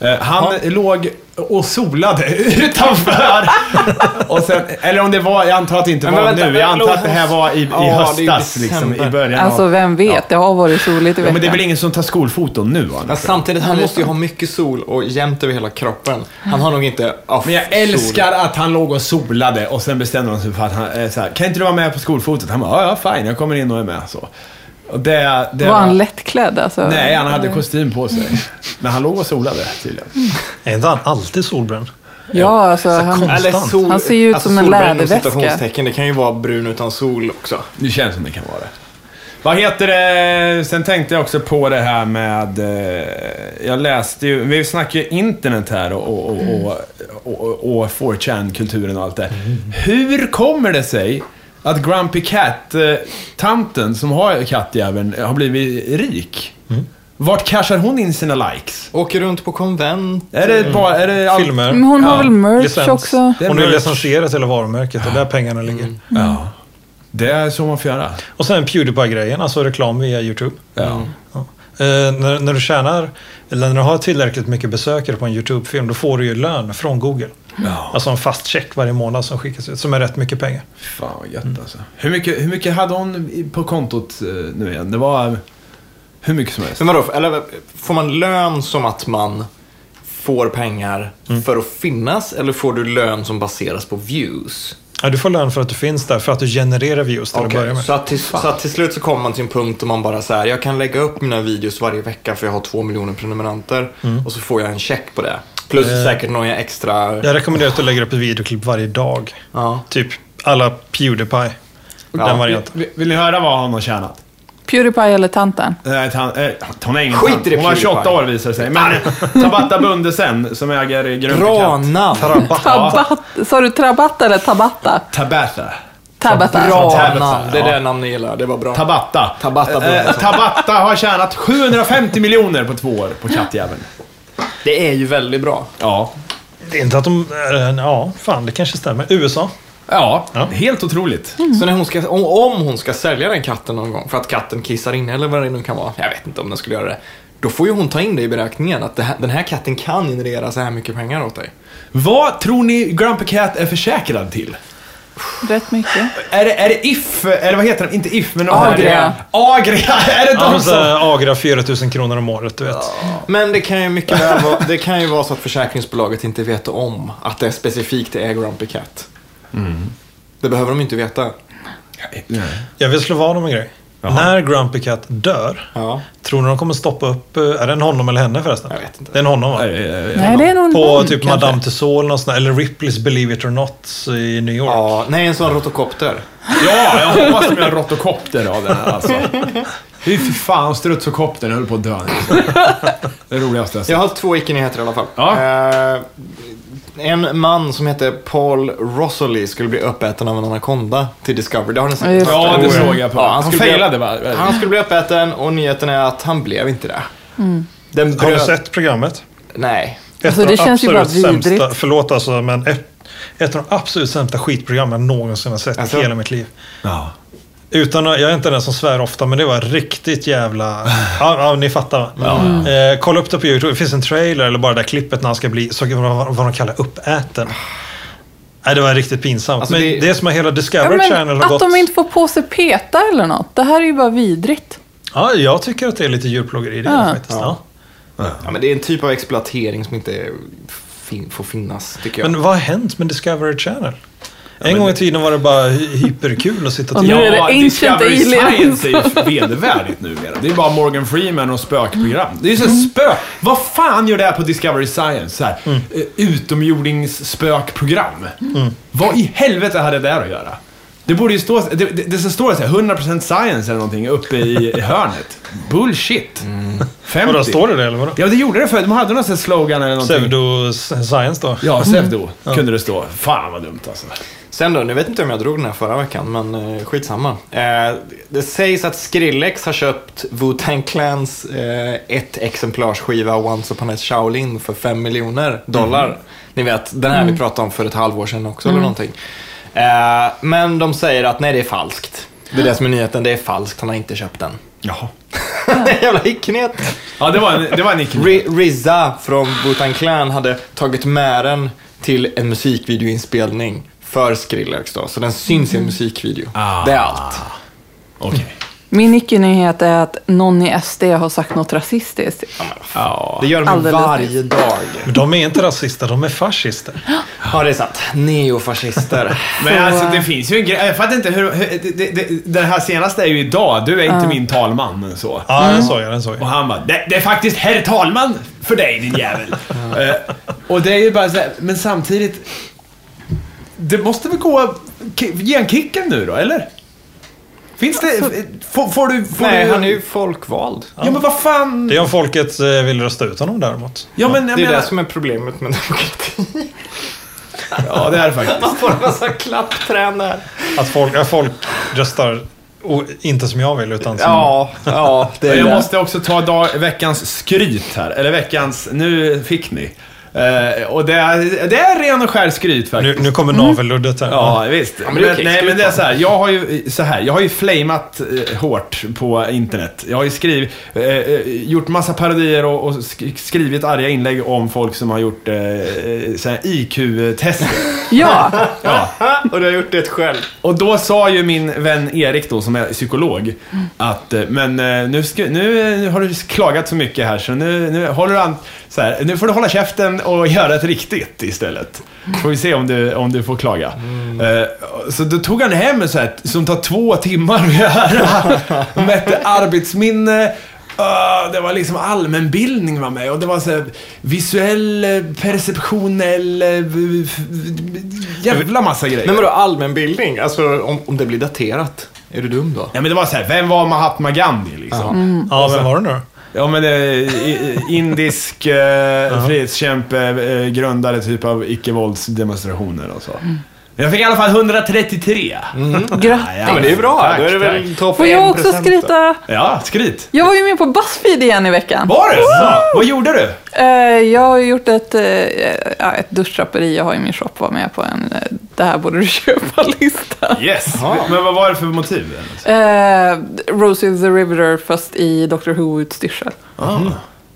Speaker 1: Eh, Han låg och solade utanför. och sen, eller om det var, jag antar att det inte
Speaker 2: Men
Speaker 1: var
Speaker 2: vänta,
Speaker 1: nu. Jag antar att det här var i, i
Speaker 2: Ja,
Speaker 1: höstas, liksom, i början
Speaker 4: Alltså
Speaker 1: av...
Speaker 4: vem vet, det har varit soligt i
Speaker 1: Ja,
Speaker 4: veckan.
Speaker 1: men det är väl ingen som tar skolfoton nu? va?
Speaker 2: Men samtidigt, han måste ju ha mycket sol och jämnt över hela kroppen. Han har nog inte... ah,
Speaker 1: Men jag
Speaker 2: sol.
Speaker 1: älskar att han låg och solade och sen bestämde han sig för att han, eh, så här, kan inte du vara med på skolfotot? Han bara, ja, ja, fine, jag kommer in och är med. Så. Det, det
Speaker 4: Var han lättklädd alltså?
Speaker 1: Nej, han hade kostym på sig. Men han låg och solade tydligen.
Speaker 3: Är inte han alltid solbränd?
Speaker 4: Ja, alltså han...
Speaker 2: Sol,
Speaker 4: Han ser ju ut
Speaker 2: alltså
Speaker 4: som en läderväska.
Speaker 2: Det kan ju vara brun utan sol också.
Speaker 1: Det känns som det kan vara det. Vad heter det? Sen tänkte jag också på det här med... eh, Jag läste ju... Vi snackar ju internet här och, och, och, och, och, och 4chan-kulturen och allt det. Hur kommer det sig att Grumpy Cat-tanten som har kattjäveln har blivit rik? Vart cashar hon in sina likes?
Speaker 2: Åker runt på konvent.
Speaker 1: Är det bara... Är det all...
Speaker 3: Filmer.
Speaker 4: Men hon har
Speaker 1: Ja,
Speaker 4: väl merch
Speaker 3: licens.
Speaker 4: också?
Speaker 1: Är
Speaker 3: Hon har ju licensierat hela varumärket. Det är där pengarna ligger.
Speaker 1: Ja. Det är så man får göra.
Speaker 3: Och sen Pewdiepie-grejen, alltså reklam via YouTube.
Speaker 1: Ja.
Speaker 3: Ja. Eh, när, när du tjänar, eller när du har tillräckligt mycket besökare på en YouTube-film, då får du ju lön från Google.
Speaker 1: Ja.
Speaker 3: Alltså en fast check varje månad som skickas ut, som är rätt mycket pengar.
Speaker 1: Fan vad gött alltså. Hur mycket, hur mycket hade hon på kontot eh, nu igen? Det var hur mycket som helst.
Speaker 2: Men vadå, eller får man lön som att man får pengar för att finnas eller får du lön som baseras på views?
Speaker 3: Ja, du får lön för att du finns där, för att du genererar views till att börja med.
Speaker 2: så, att till, så att till slut så kommer man till en punkt där man bara säger jag kan lägga upp mina videos varje vecka för jag har två miljoner prenumeranter och så får jag en check på det. Plus
Speaker 3: Eh,
Speaker 2: säkert några extra...
Speaker 3: Jag rekommenderar att du lägger upp ett videoklipp varje dag.
Speaker 2: Ja.
Speaker 3: Typ alla Pewdiepie. Den varianten.
Speaker 1: Vill, vill ni höra vad hon har tjänat?
Speaker 4: Pewdiepie eller tanten?
Speaker 1: Nej, han, eh, hon är ingen
Speaker 2: Skit
Speaker 1: tant. Hon var
Speaker 2: Pewdiepie.
Speaker 1: 28 år visar det sig. Men Tabata Bundesen som äger Grumpy
Speaker 2: Bra namn!
Speaker 4: Sa du Trabatta eller Tabatta?
Speaker 1: Tabata.
Speaker 4: Tabata.
Speaker 2: Bra
Speaker 1: Tabata,
Speaker 2: namn, det är
Speaker 1: ja.
Speaker 2: det namn ni gillar. Det var bra.
Speaker 1: Tabata.
Speaker 2: Tabata
Speaker 1: Eh,
Speaker 2: Bundesen.
Speaker 1: Tabata har tjänat 750 miljoner på två år på kattjäveln.
Speaker 2: Det är ju väldigt bra.
Speaker 1: Ja.
Speaker 3: Det är inte att de... eh, Ja, fan det kanske stämmer. USA.
Speaker 1: Ja,
Speaker 3: Ja.
Speaker 1: helt otroligt.
Speaker 2: Så när hon ska, om, om hon ska sälja den katten någon gång för att katten kissar in eller vad det nu kan vara. Jag vet inte om den skulle göra det. Då får ju hon ta in det i beräkningen att här, den här katten kan generera så här mycket pengar åt dig.
Speaker 1: Vad tror ni Grumpy Cat är försäkrad till?
Speaker 4: Rätt mycket.
Speaker 1: Är det, är det If, eller vad heter den? Inte If, men
Speaker 4: Agria.
Speaker 1: Agria, är det
Speaker 3: Ja,
Speaker 1: de
Speaker 3: men så
Speaker 1: som...
Speaker 3: Agra 4000 kronor om året, du vet.
Speaker 2: Men det kan ju mycket väl vara, det kan ju vara så att försäkringsbolaget inte vet om att det är specifikt är Grumpy Cat. Det behöver de inte veta.
Speaker 1: Nej.
Speaker 3: Jag vill slå vad om en grej. När Grumpy Cat dör,
Speaker 2: Ja.
Speaker 3: tror ni de kommer stoppa upp... eh, Är det en honom eller henne förresten?
Speaker 2: Jag vet inte.
Speaker 3: Det är en honom va?
Speaker 4: Nej, det är någon
Speaker 3: På
Speaker 4: man,
Speaker 3: typ
Speaker 4: kanske.
Speaker 3: Madame Tussauds eller, eller Ripley's Believe It or Not i New York.
Speaker 2: Ja, nej, en sån rotokopter.
Speaker 1: Ja, jag hoppas de gör en rotokopter av den här alltså. Fy fy fan, strutsokoptern höll på att dö. Det roligaste jag
Speaker 2: Jag
Speaker 1: sett.
Speaker 2: har två icke-nyheter i alla fall.
Speaker 1: Ja.
Speaker 2: Eh, en man som heter Paul Rossoli skulle bli uppäten av en anakonda till Discovery. Det har ni sett?
Speaker 1: Ja, det
Speaker 2: Oh,
Speaker 1: såg jag på.
Speaker 2: Ja,
Speaker 1: han
Speaker 2: skulle bli-
Speaker 1: failade va?
Speaker 2: Han skulle bli uppäten och nyheten är att han blev inte det. Den
Speaker 3: Har du sett programmet?
Speaker 2: Nej.
Speaker 3: Ett
Speaker 4: Alltså,
Speaker 3: av
Speaker 4: det
Speaker 3: de
Speaker 4: känns ju bara
Speaker 3: sämsta-
Speaker 4: vidrigt.
Speaker 3: Förlåt alltså, men ett, ett av de absolut sämsta skitprogram jag någonsin har sett
Speaker 2: Alltså?
Speaker 3: i hela mitt liv.
Speaker 1: Ja.
Speaker 3: Utan att, jag är inte den som svär ofta, men det var riktigt jävla... Ja, ja ni fattar va? Eh, kolla upp det på YouTube. Det finns en trailer eller bara det där klippet när han ska bli, så vad, vad de kallar uppäten. Nej, det var riktigt pinsamt.
Speaker 2: Alltså,
Speaker 3: men
Speaker 2: det-
Speaker 3: det... är som att hela
Speaker 4: Ja,
Speaker 3: Discovery
Speaker 4: men
Speaker 3: Channel har
Speaker 4: att
Speaker 3: gått...
Speaker 4: de inte får på sig peta eller något. Det här är ju bara vidrigt.
Speaker 3: Ja, jag tycker att det är lite djurplågeri i det
Speaker 4: Ja.
Speaker 3: faktiskt. Ja.
Speaker 2: Ja, men det är en typ av exploatering som inte fin- får finnas, tycker jag.
Speaker 3: Men vad har hänt med Discovery Channel? En gång i tiden var det bara hy- hyperkul att sitta och
Speaker 4: Och nu
Speaker 3: titta.
Speaker 4: är det
Speaker 1: Ja,
Speaker 4: Ancient
Speaker 1: Discovery
Speaker 4: Aliens.
Speaker 1: Science är ju vedervärdigt numera. Det är bara Morgan Freeman och spökprogram. Det är ju så här spö... Vad fan gör det här på Discovery Science? Så här,
Speaker 3: Mm.
Speaker 1: eh, Utomjordingsspökprogram. Vad i helvete hade det där att göra? Det borde ju stå... Det, det, det står så här, 100% science eller någonting uppe i, hörnet. Bullshit. 50.
Speaker 3: Vadå, står det det eller vadå?
Speaker 1: Ja, det gjorde det för De hade någon sån slogan eller någonting.
Speaker 3: Pseudo-science då?
Speaker 1: Ja, pseudo kunde det stå. Fan vad dumt alltså.
Speaker 2: Sen då, nu vet inte om jag drog den här förra veckan, men eh, skitsamma. Eh, det sägs att Skrillex har köpt Wu-Tang Clans eh, ett exemplarsskiva Once upon a Shaolin för 5 miljoner dollar. Ni vet, den här vi pratade om för ett halvår sedan också eller någonting. Eh, men de säger att nej, det är falskt. Det är det som är nyheten, det är falskt, han har inte köpt den.
Speaker 1: Jaha.
Speaker 2: Jävla hicknet.
Speaker 1: Ja, det var en, det var en icke
Speaker 2: Ri- RZA från Wu-Tang Clan hade tagit med den till en musikvideoinspelning för Skrillex då, så den syns i en musikvideo.
Speaker 1: Ah.
Speaker 2: Det är allt.
Speaker 1: Okej.
Speaker 4: Min icke-nyhet är att någon i SD har sagt något rasistiskt.
Speaker 1: Ja.
Speaker 2: Det gör de
Speaker 4: Alldeles
Speaker 2: varje dag.
Speaker 3: Men de är inte rasister, de är fascister.
Speaker 2: Ja, det är sant. Neofascister.
Speaker 1: Men alltså det finns ju en grej, jag fattar inte hur, hur det, det, det, den här senaste är ju idag, du är inte min talman så.
Speaker 3: Ja, den såg jag, den såg
Speaker 1: Och
Speaker 3: jag.
Speaker 1: han bara, det, det är faktiskt herr talman för dig din jävel. Eh, och det är ju bara så här, men samtidigt, det måste väl gå, ge en kicken nu då, eller? Finns det, får, får du, får
Speaker 2: Nej,
Speaker 1: du,
Speaker 2: han är ju folkvald.
Speaker 1: Ja men vad fan.
Speaker 3: Det är om folket eh, vill rösta ut honom däremot.
Speaker 1: Ja men jag
Speaker 2: Det är
Speaker 1: menar,
Speaker 2: det som är problemet med demokrati.
Speaker 1: ja det är det faktiskt.
Speaker 2: Man får en massa klappträn där.
Speaker 3: Att folk, ja, folk röstar o, inte som jag vill, utan som...
Speaker 2: Ja, ja, det är
Speaker 1: Jag
Speaker 2: det.
Speaker 1: måste också ta dag, veckans skryt här. Eller veckans, nu fick ni. Eh, och det är, det är ren och skär skryt faktiskt.
Speaker 3: Nu, nu kommer naveluddet här.
Speaker 1: Ja, visst.
Speaker 2: men
Speaker 1: men
Speaker 2: det är okej,
Speaker 1: nej, men det är så här. Jag har ju, så här, jag har ju flamat eh, hårt på internet. Jag har ju skrivit, eh, eh, gjort massa parodier och, och sk- skrivit arga inlägg om folk som har gjort eh, IQ-tester.
Speaker 4: Ja,
Speaker 1: ja.
Speaker 2: Och du har gjort det själv.
Speaker 1: Och då sa ju min vän Erik då, som är psykolog, att eh, men eh, nu, nu, nu har du klagat så mycket här så nu, nu håller du an, så här, nu får du hålla käften och göra ett riktigt istället. Får vi se om du, om du får klaga. Eh, så då tog han hem en så här, som tar två timmar att göra. Mätte arbetsminne. Uh, det var liksom allmänbildning var med och det var så här, visuell, perceptionell, eh, jävla massa grejer.
Speaker 2: Men vadå allmänbildning? Alltså om, om det blir daterat. Är du dum då?
Speaker 1: Ja men det var så här, vem var Mahatma Gandhi liksom?
Speaker 3: Ja, vem var det nu då?
Speaker 1: Ja men eh, i- i- indisk eh, frihetskämpe, eh, grundare typ av icke-våldsdemonstrationer och så. Jag fick i alla fall 133.
Speaker 4: grattis.
Speaker 2: Ja, men det är bra.
Speaker 1: Tack,
Speaker 2: Då är det väl topp
Speaker 4: Får jag också
Speaker 2: 1% då.
Speaker 4: skryta?
Speaker 1: Ja, skryt.
Speaker 4: Jag var ju med på Buzzfeed igen i veckan.
Speaker 1: Var det så? Vad gjorde du?
Speaker 4: Eh, jag har gjort ett, eh, ja, ett duschdraperi jag har i min shop. Var med på en eh, det här borde du köpa-lista.
Speaker 1: Yes. Men vad var det för motiv?
Speaker 4: Eh, Rosie the Riveter fast i Doctor Who-utstyrsel.
Speaker 1: Ah.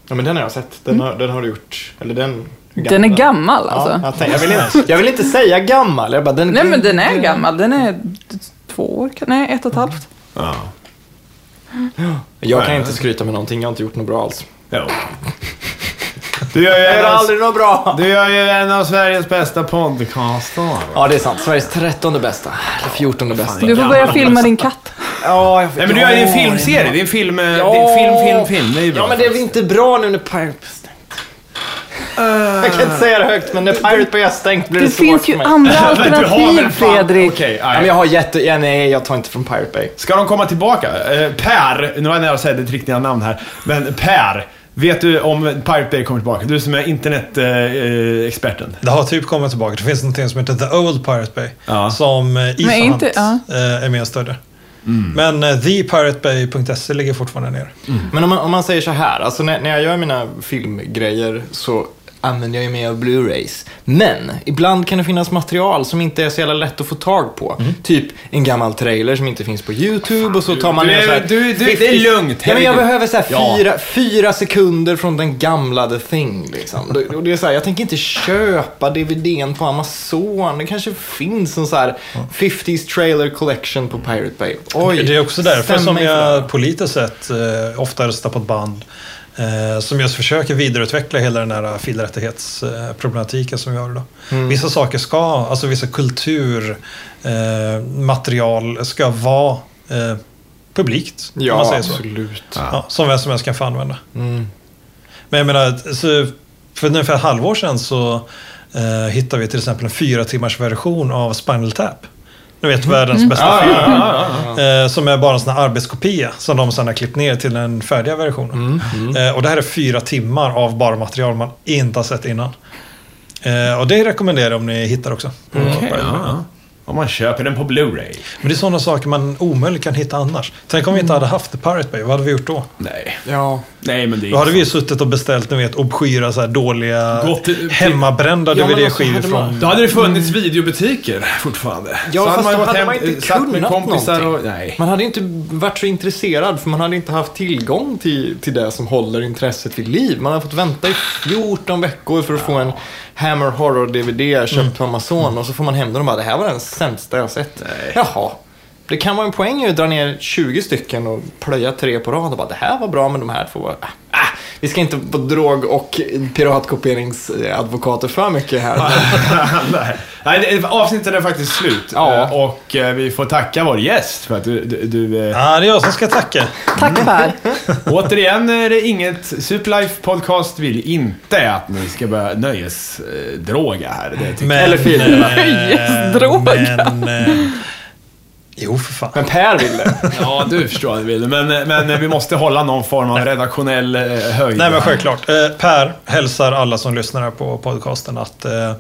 Speaker 2: Ja, men den har jag sett. Den har, den har du gjort. Eller den...
Speaker 4: Den är gammal alltså.
Speaker 2: Ja, jag, tänkte, jag, vill inte, jag vill inte säga gammal. Jag bara, den,
Speaker 4: Nej men den är gammal. Den är två år, nej ett och ett halvt.
Speaker 1: Ja.
Speaker 2: Jag kan inte skryta med någonting. Jag har inte gjort något bra alls.
Speaker 1: Jo. Du gör ju
Speaker 2: Jag
Speaker 1: en
Speaker 2: gör
Speaker 1: av,
Speaker 2: aldrig något bra.
Speaker 1: du gör ju en av Sveriges bästa podcaster.
Speaker 2: Ja, det är sant. Sveriges trettonde bästa. Eller fjortonde bästa.
Speaker 4: Du får börja filma din katt.
Speaker 2: Ja, jag,
Speaker 1: Nej men du är ju en filmserie, det är en film, det är en film, film, film. Det är ju bra.
Speaker 2: Ja, men det är väl inte bra nu när Pirate Bay är stängt. Jag kan inte säga det högt, men när Pirate Bay är stängt blir det,
Speaker 4: Det
Speaker 2: svårt
Speaker 4: finns
Speaker 2: för
Speaker 4: ju
Speaker 2: mig.
Speaker 4: andra
Speaker 1: har
Speaker 4: alternativ, Fredrik.
Speaker 1: Okej,
Speaker 2: Ja, men jag har jätte... Ja, nej, jag tar inte från Pirate Bay.
Speaker 1: Ska de komma tillbaka? Eh, per, nu var jag nära att säga ditt riktiga namn här, men Per. Vet du om Pirate Bay kommer tillbaka? Du som är internetexperten.
Speaker 3: Det har typ kommit tillbaka. Det finns någonting som heter The Old Pirate Bay.
Speaker 1: Ja.
Speaker 3: Som eh,
Speaker 4: Men
Speaker 3: Isahant
Speaker 4: inte- ja.
Speaker 3: eh, är med och stödjer. Men eh, thepiratebay.se ligger fortfarande ner.
Speaker 2: Men om man, om man säger så här, alltså när, när jag gör mina filmgrejer så använder jag ju mig av Blu-rays. Men ibland kan det finnas material som inte är så jävla lätt att få tag på. Typ en gammal trailer som inte finns på YouTube och så tar man
Speaker 1: du
Speaker 2: ner
Speaker 1: är-
Speaker 2: så här
Speaker 1: du- du- det är
Speaker 2: 50
Speaker 1: lugnt,
Speaker 2: Ja, men jag behöver så här
Speaker 1: Ja.
Speaker 2: fyra, fyra sekunder från den gamla The Thing. Liksom. Och det är så här, jag tänker inte köpa DVDn på Amazon. Det kanske finns en så här 50s trailer collection på Pirate Bay. Oj,
Speaker 3: Det är också därför som jag
Speaker 2: det.
Speaker 3: politiskt sett eh, ofta röstar på ett band som just försöker vidareutveckla hela den här filrättighetsproblematiken som vi har idag.
Speaker 2: Mm.
Speaker 3: Vissa saker ska, alltså vissa kulturmaterial eh, ska vara eh, publikt.
Speaker 2: Ja, absolut.
Speaker 3: Ja, som vem som helst kan få använda.
Speaker 2: Mm.
Speaker 3: Men jag menar, så för ungefär ett halvår sedan så eh, hittade vi till exempel en fyra timmars version av Spinal Tap. Ni vet världens bästa film. Eh, som är bara en sån här arbetskopia som de sedan har klippt ner till den färdiga versionen. Eh, och det här är fyra timmar av bara material man inte har sett innan. Eh, och det rekommenderar jag om ni hittar också. På
Speaker 1: Okej, ja, ja. Om man köper den på Blu-ray.
Speaker 3: Men det är sådana saker man omöjligt kan hitta annars. Tänk om vi inte hade haft The Pirate Bay, vad hade vi gjort då?
Speaker 1: Nej.
Speaker 2: Ja.
Speaker 1: Nej, men det är
Speaker 3: Då hade vi ju suttit och beställt, ni vet, obskyra så här dåliga,
Speaker 1: till-
Speaker 3: hemmabrända
Speaker 2: Ja,
Speaker 3: DVD-skivor
Speaker 2: alltså, hade man-
Speaker 3: från...
Speaker 1: Då hade det funnits videobutiker fortfarande.
Speaker 2: Ja,
Speaker 1: Så
Speaker 2: fast
Speaker 1: man
Speaker 2: då
Speaker 1: gått
Speaker 2: hade
Speaker 1: hem-
Speaker 2: man inte
Speaker 1: satt med
Speaker 2: kunnat
Speaker 1: kompisar
Speaker 2: någonting.
Speaker 1: och... Nej.
Speaker 2: Man hade inte varit så intresserad för man hade inte haft tillgång till, till det som håller intresset vid liv. Man hade fått vänta i 14 veckor för att få en Hammer Horror-DVD köpt på Amazon och så får man hem den och bara det här var den sämsta jag sett. Jaha. Det kan vara en poäng att dra ner 20 stycken och plöja tre på rad och bara det här var bra men de här två var... Ah, vi ska inte vara drog och piratkopieringsadvokater för mycket här.
Speaker 1: Nej. Avsnittet är faktiskt slut.
Speaker 2: Ja.
Speaker 1: Eh, Och eh, vi får tacka vår gäst för att du... du, du eh,
Speaker 3: Ja, det är jag som ska tacka.
Speaker 4: Tack Per.
Speaker 1: Återigen är det inget... Superlife Podcast vill inte att ni ska börja nöjesdroga här. Det
Speaker 3: Men,
Speaker 2: Eller film.
Speaker 4: Nöjesdroga.
Speaker 3: Men... jo, för fan.
Speaker 2: Men Per vill det.
Speaker 1: Ja, du förstår vad du vill. Men, men vi måste hålla någon form av redaktionell eh, höjd.
Speaker 3: Nej, men självklart. Eh, per hälsar alla som lyssnar på podcasten att eh,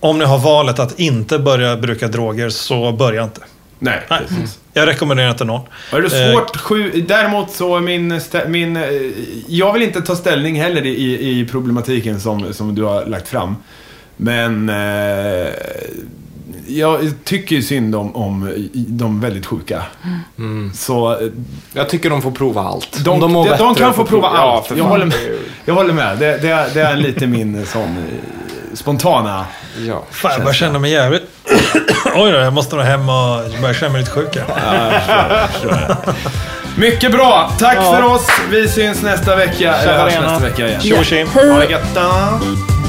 Speaker 3: om ni har valet att inte börja bruka droger så börja inte.
Speaker 1: Nej,
Speaker 3: Nej.
Speaker 1: precis.
Speaker 3: Jag rekommenderar inte någon.
Speaker 1: Är det
Speaker 3: Eh,
Speaker 1: svårt? Sju, däremot så min, min... Jag vill inte ta ställning heller i, i problematiken som, som du har lagt fram. Men... Eh, jag tycker ju synd om, om de väldigt sjuka. Så eh,
Speaker 2: Jag tycker de får prova allt.
Speaker 1: de, de, de,
Speaker 2: bättre
Speaker 1: kan få prova
Speaker 2: Ja,
Speaker 1: allt.
Speaker 2: för
Speaker 1: jag, håller med. jag håller med. Det, det, är- det är lite min sån eh, spontana...
Speaker 2: Ja.
Speaker 3: Fan, jag börjar känna mig jävligt... Oj då, jag måste nog hem och börja känna mig lite sjuk här.
Speaker 1: Ja, jag förstår, jag förstår. Mycket bra! Tack
Speaker 2: Ja.
Speaker 1: för oss. Vi syns nästa vecka. Hörs
Speaker 2: Tjena.
Speaker 1: nästa vecka igen.
Speaker 3: Tjo tjim.
Speaker 1: Ha det gött!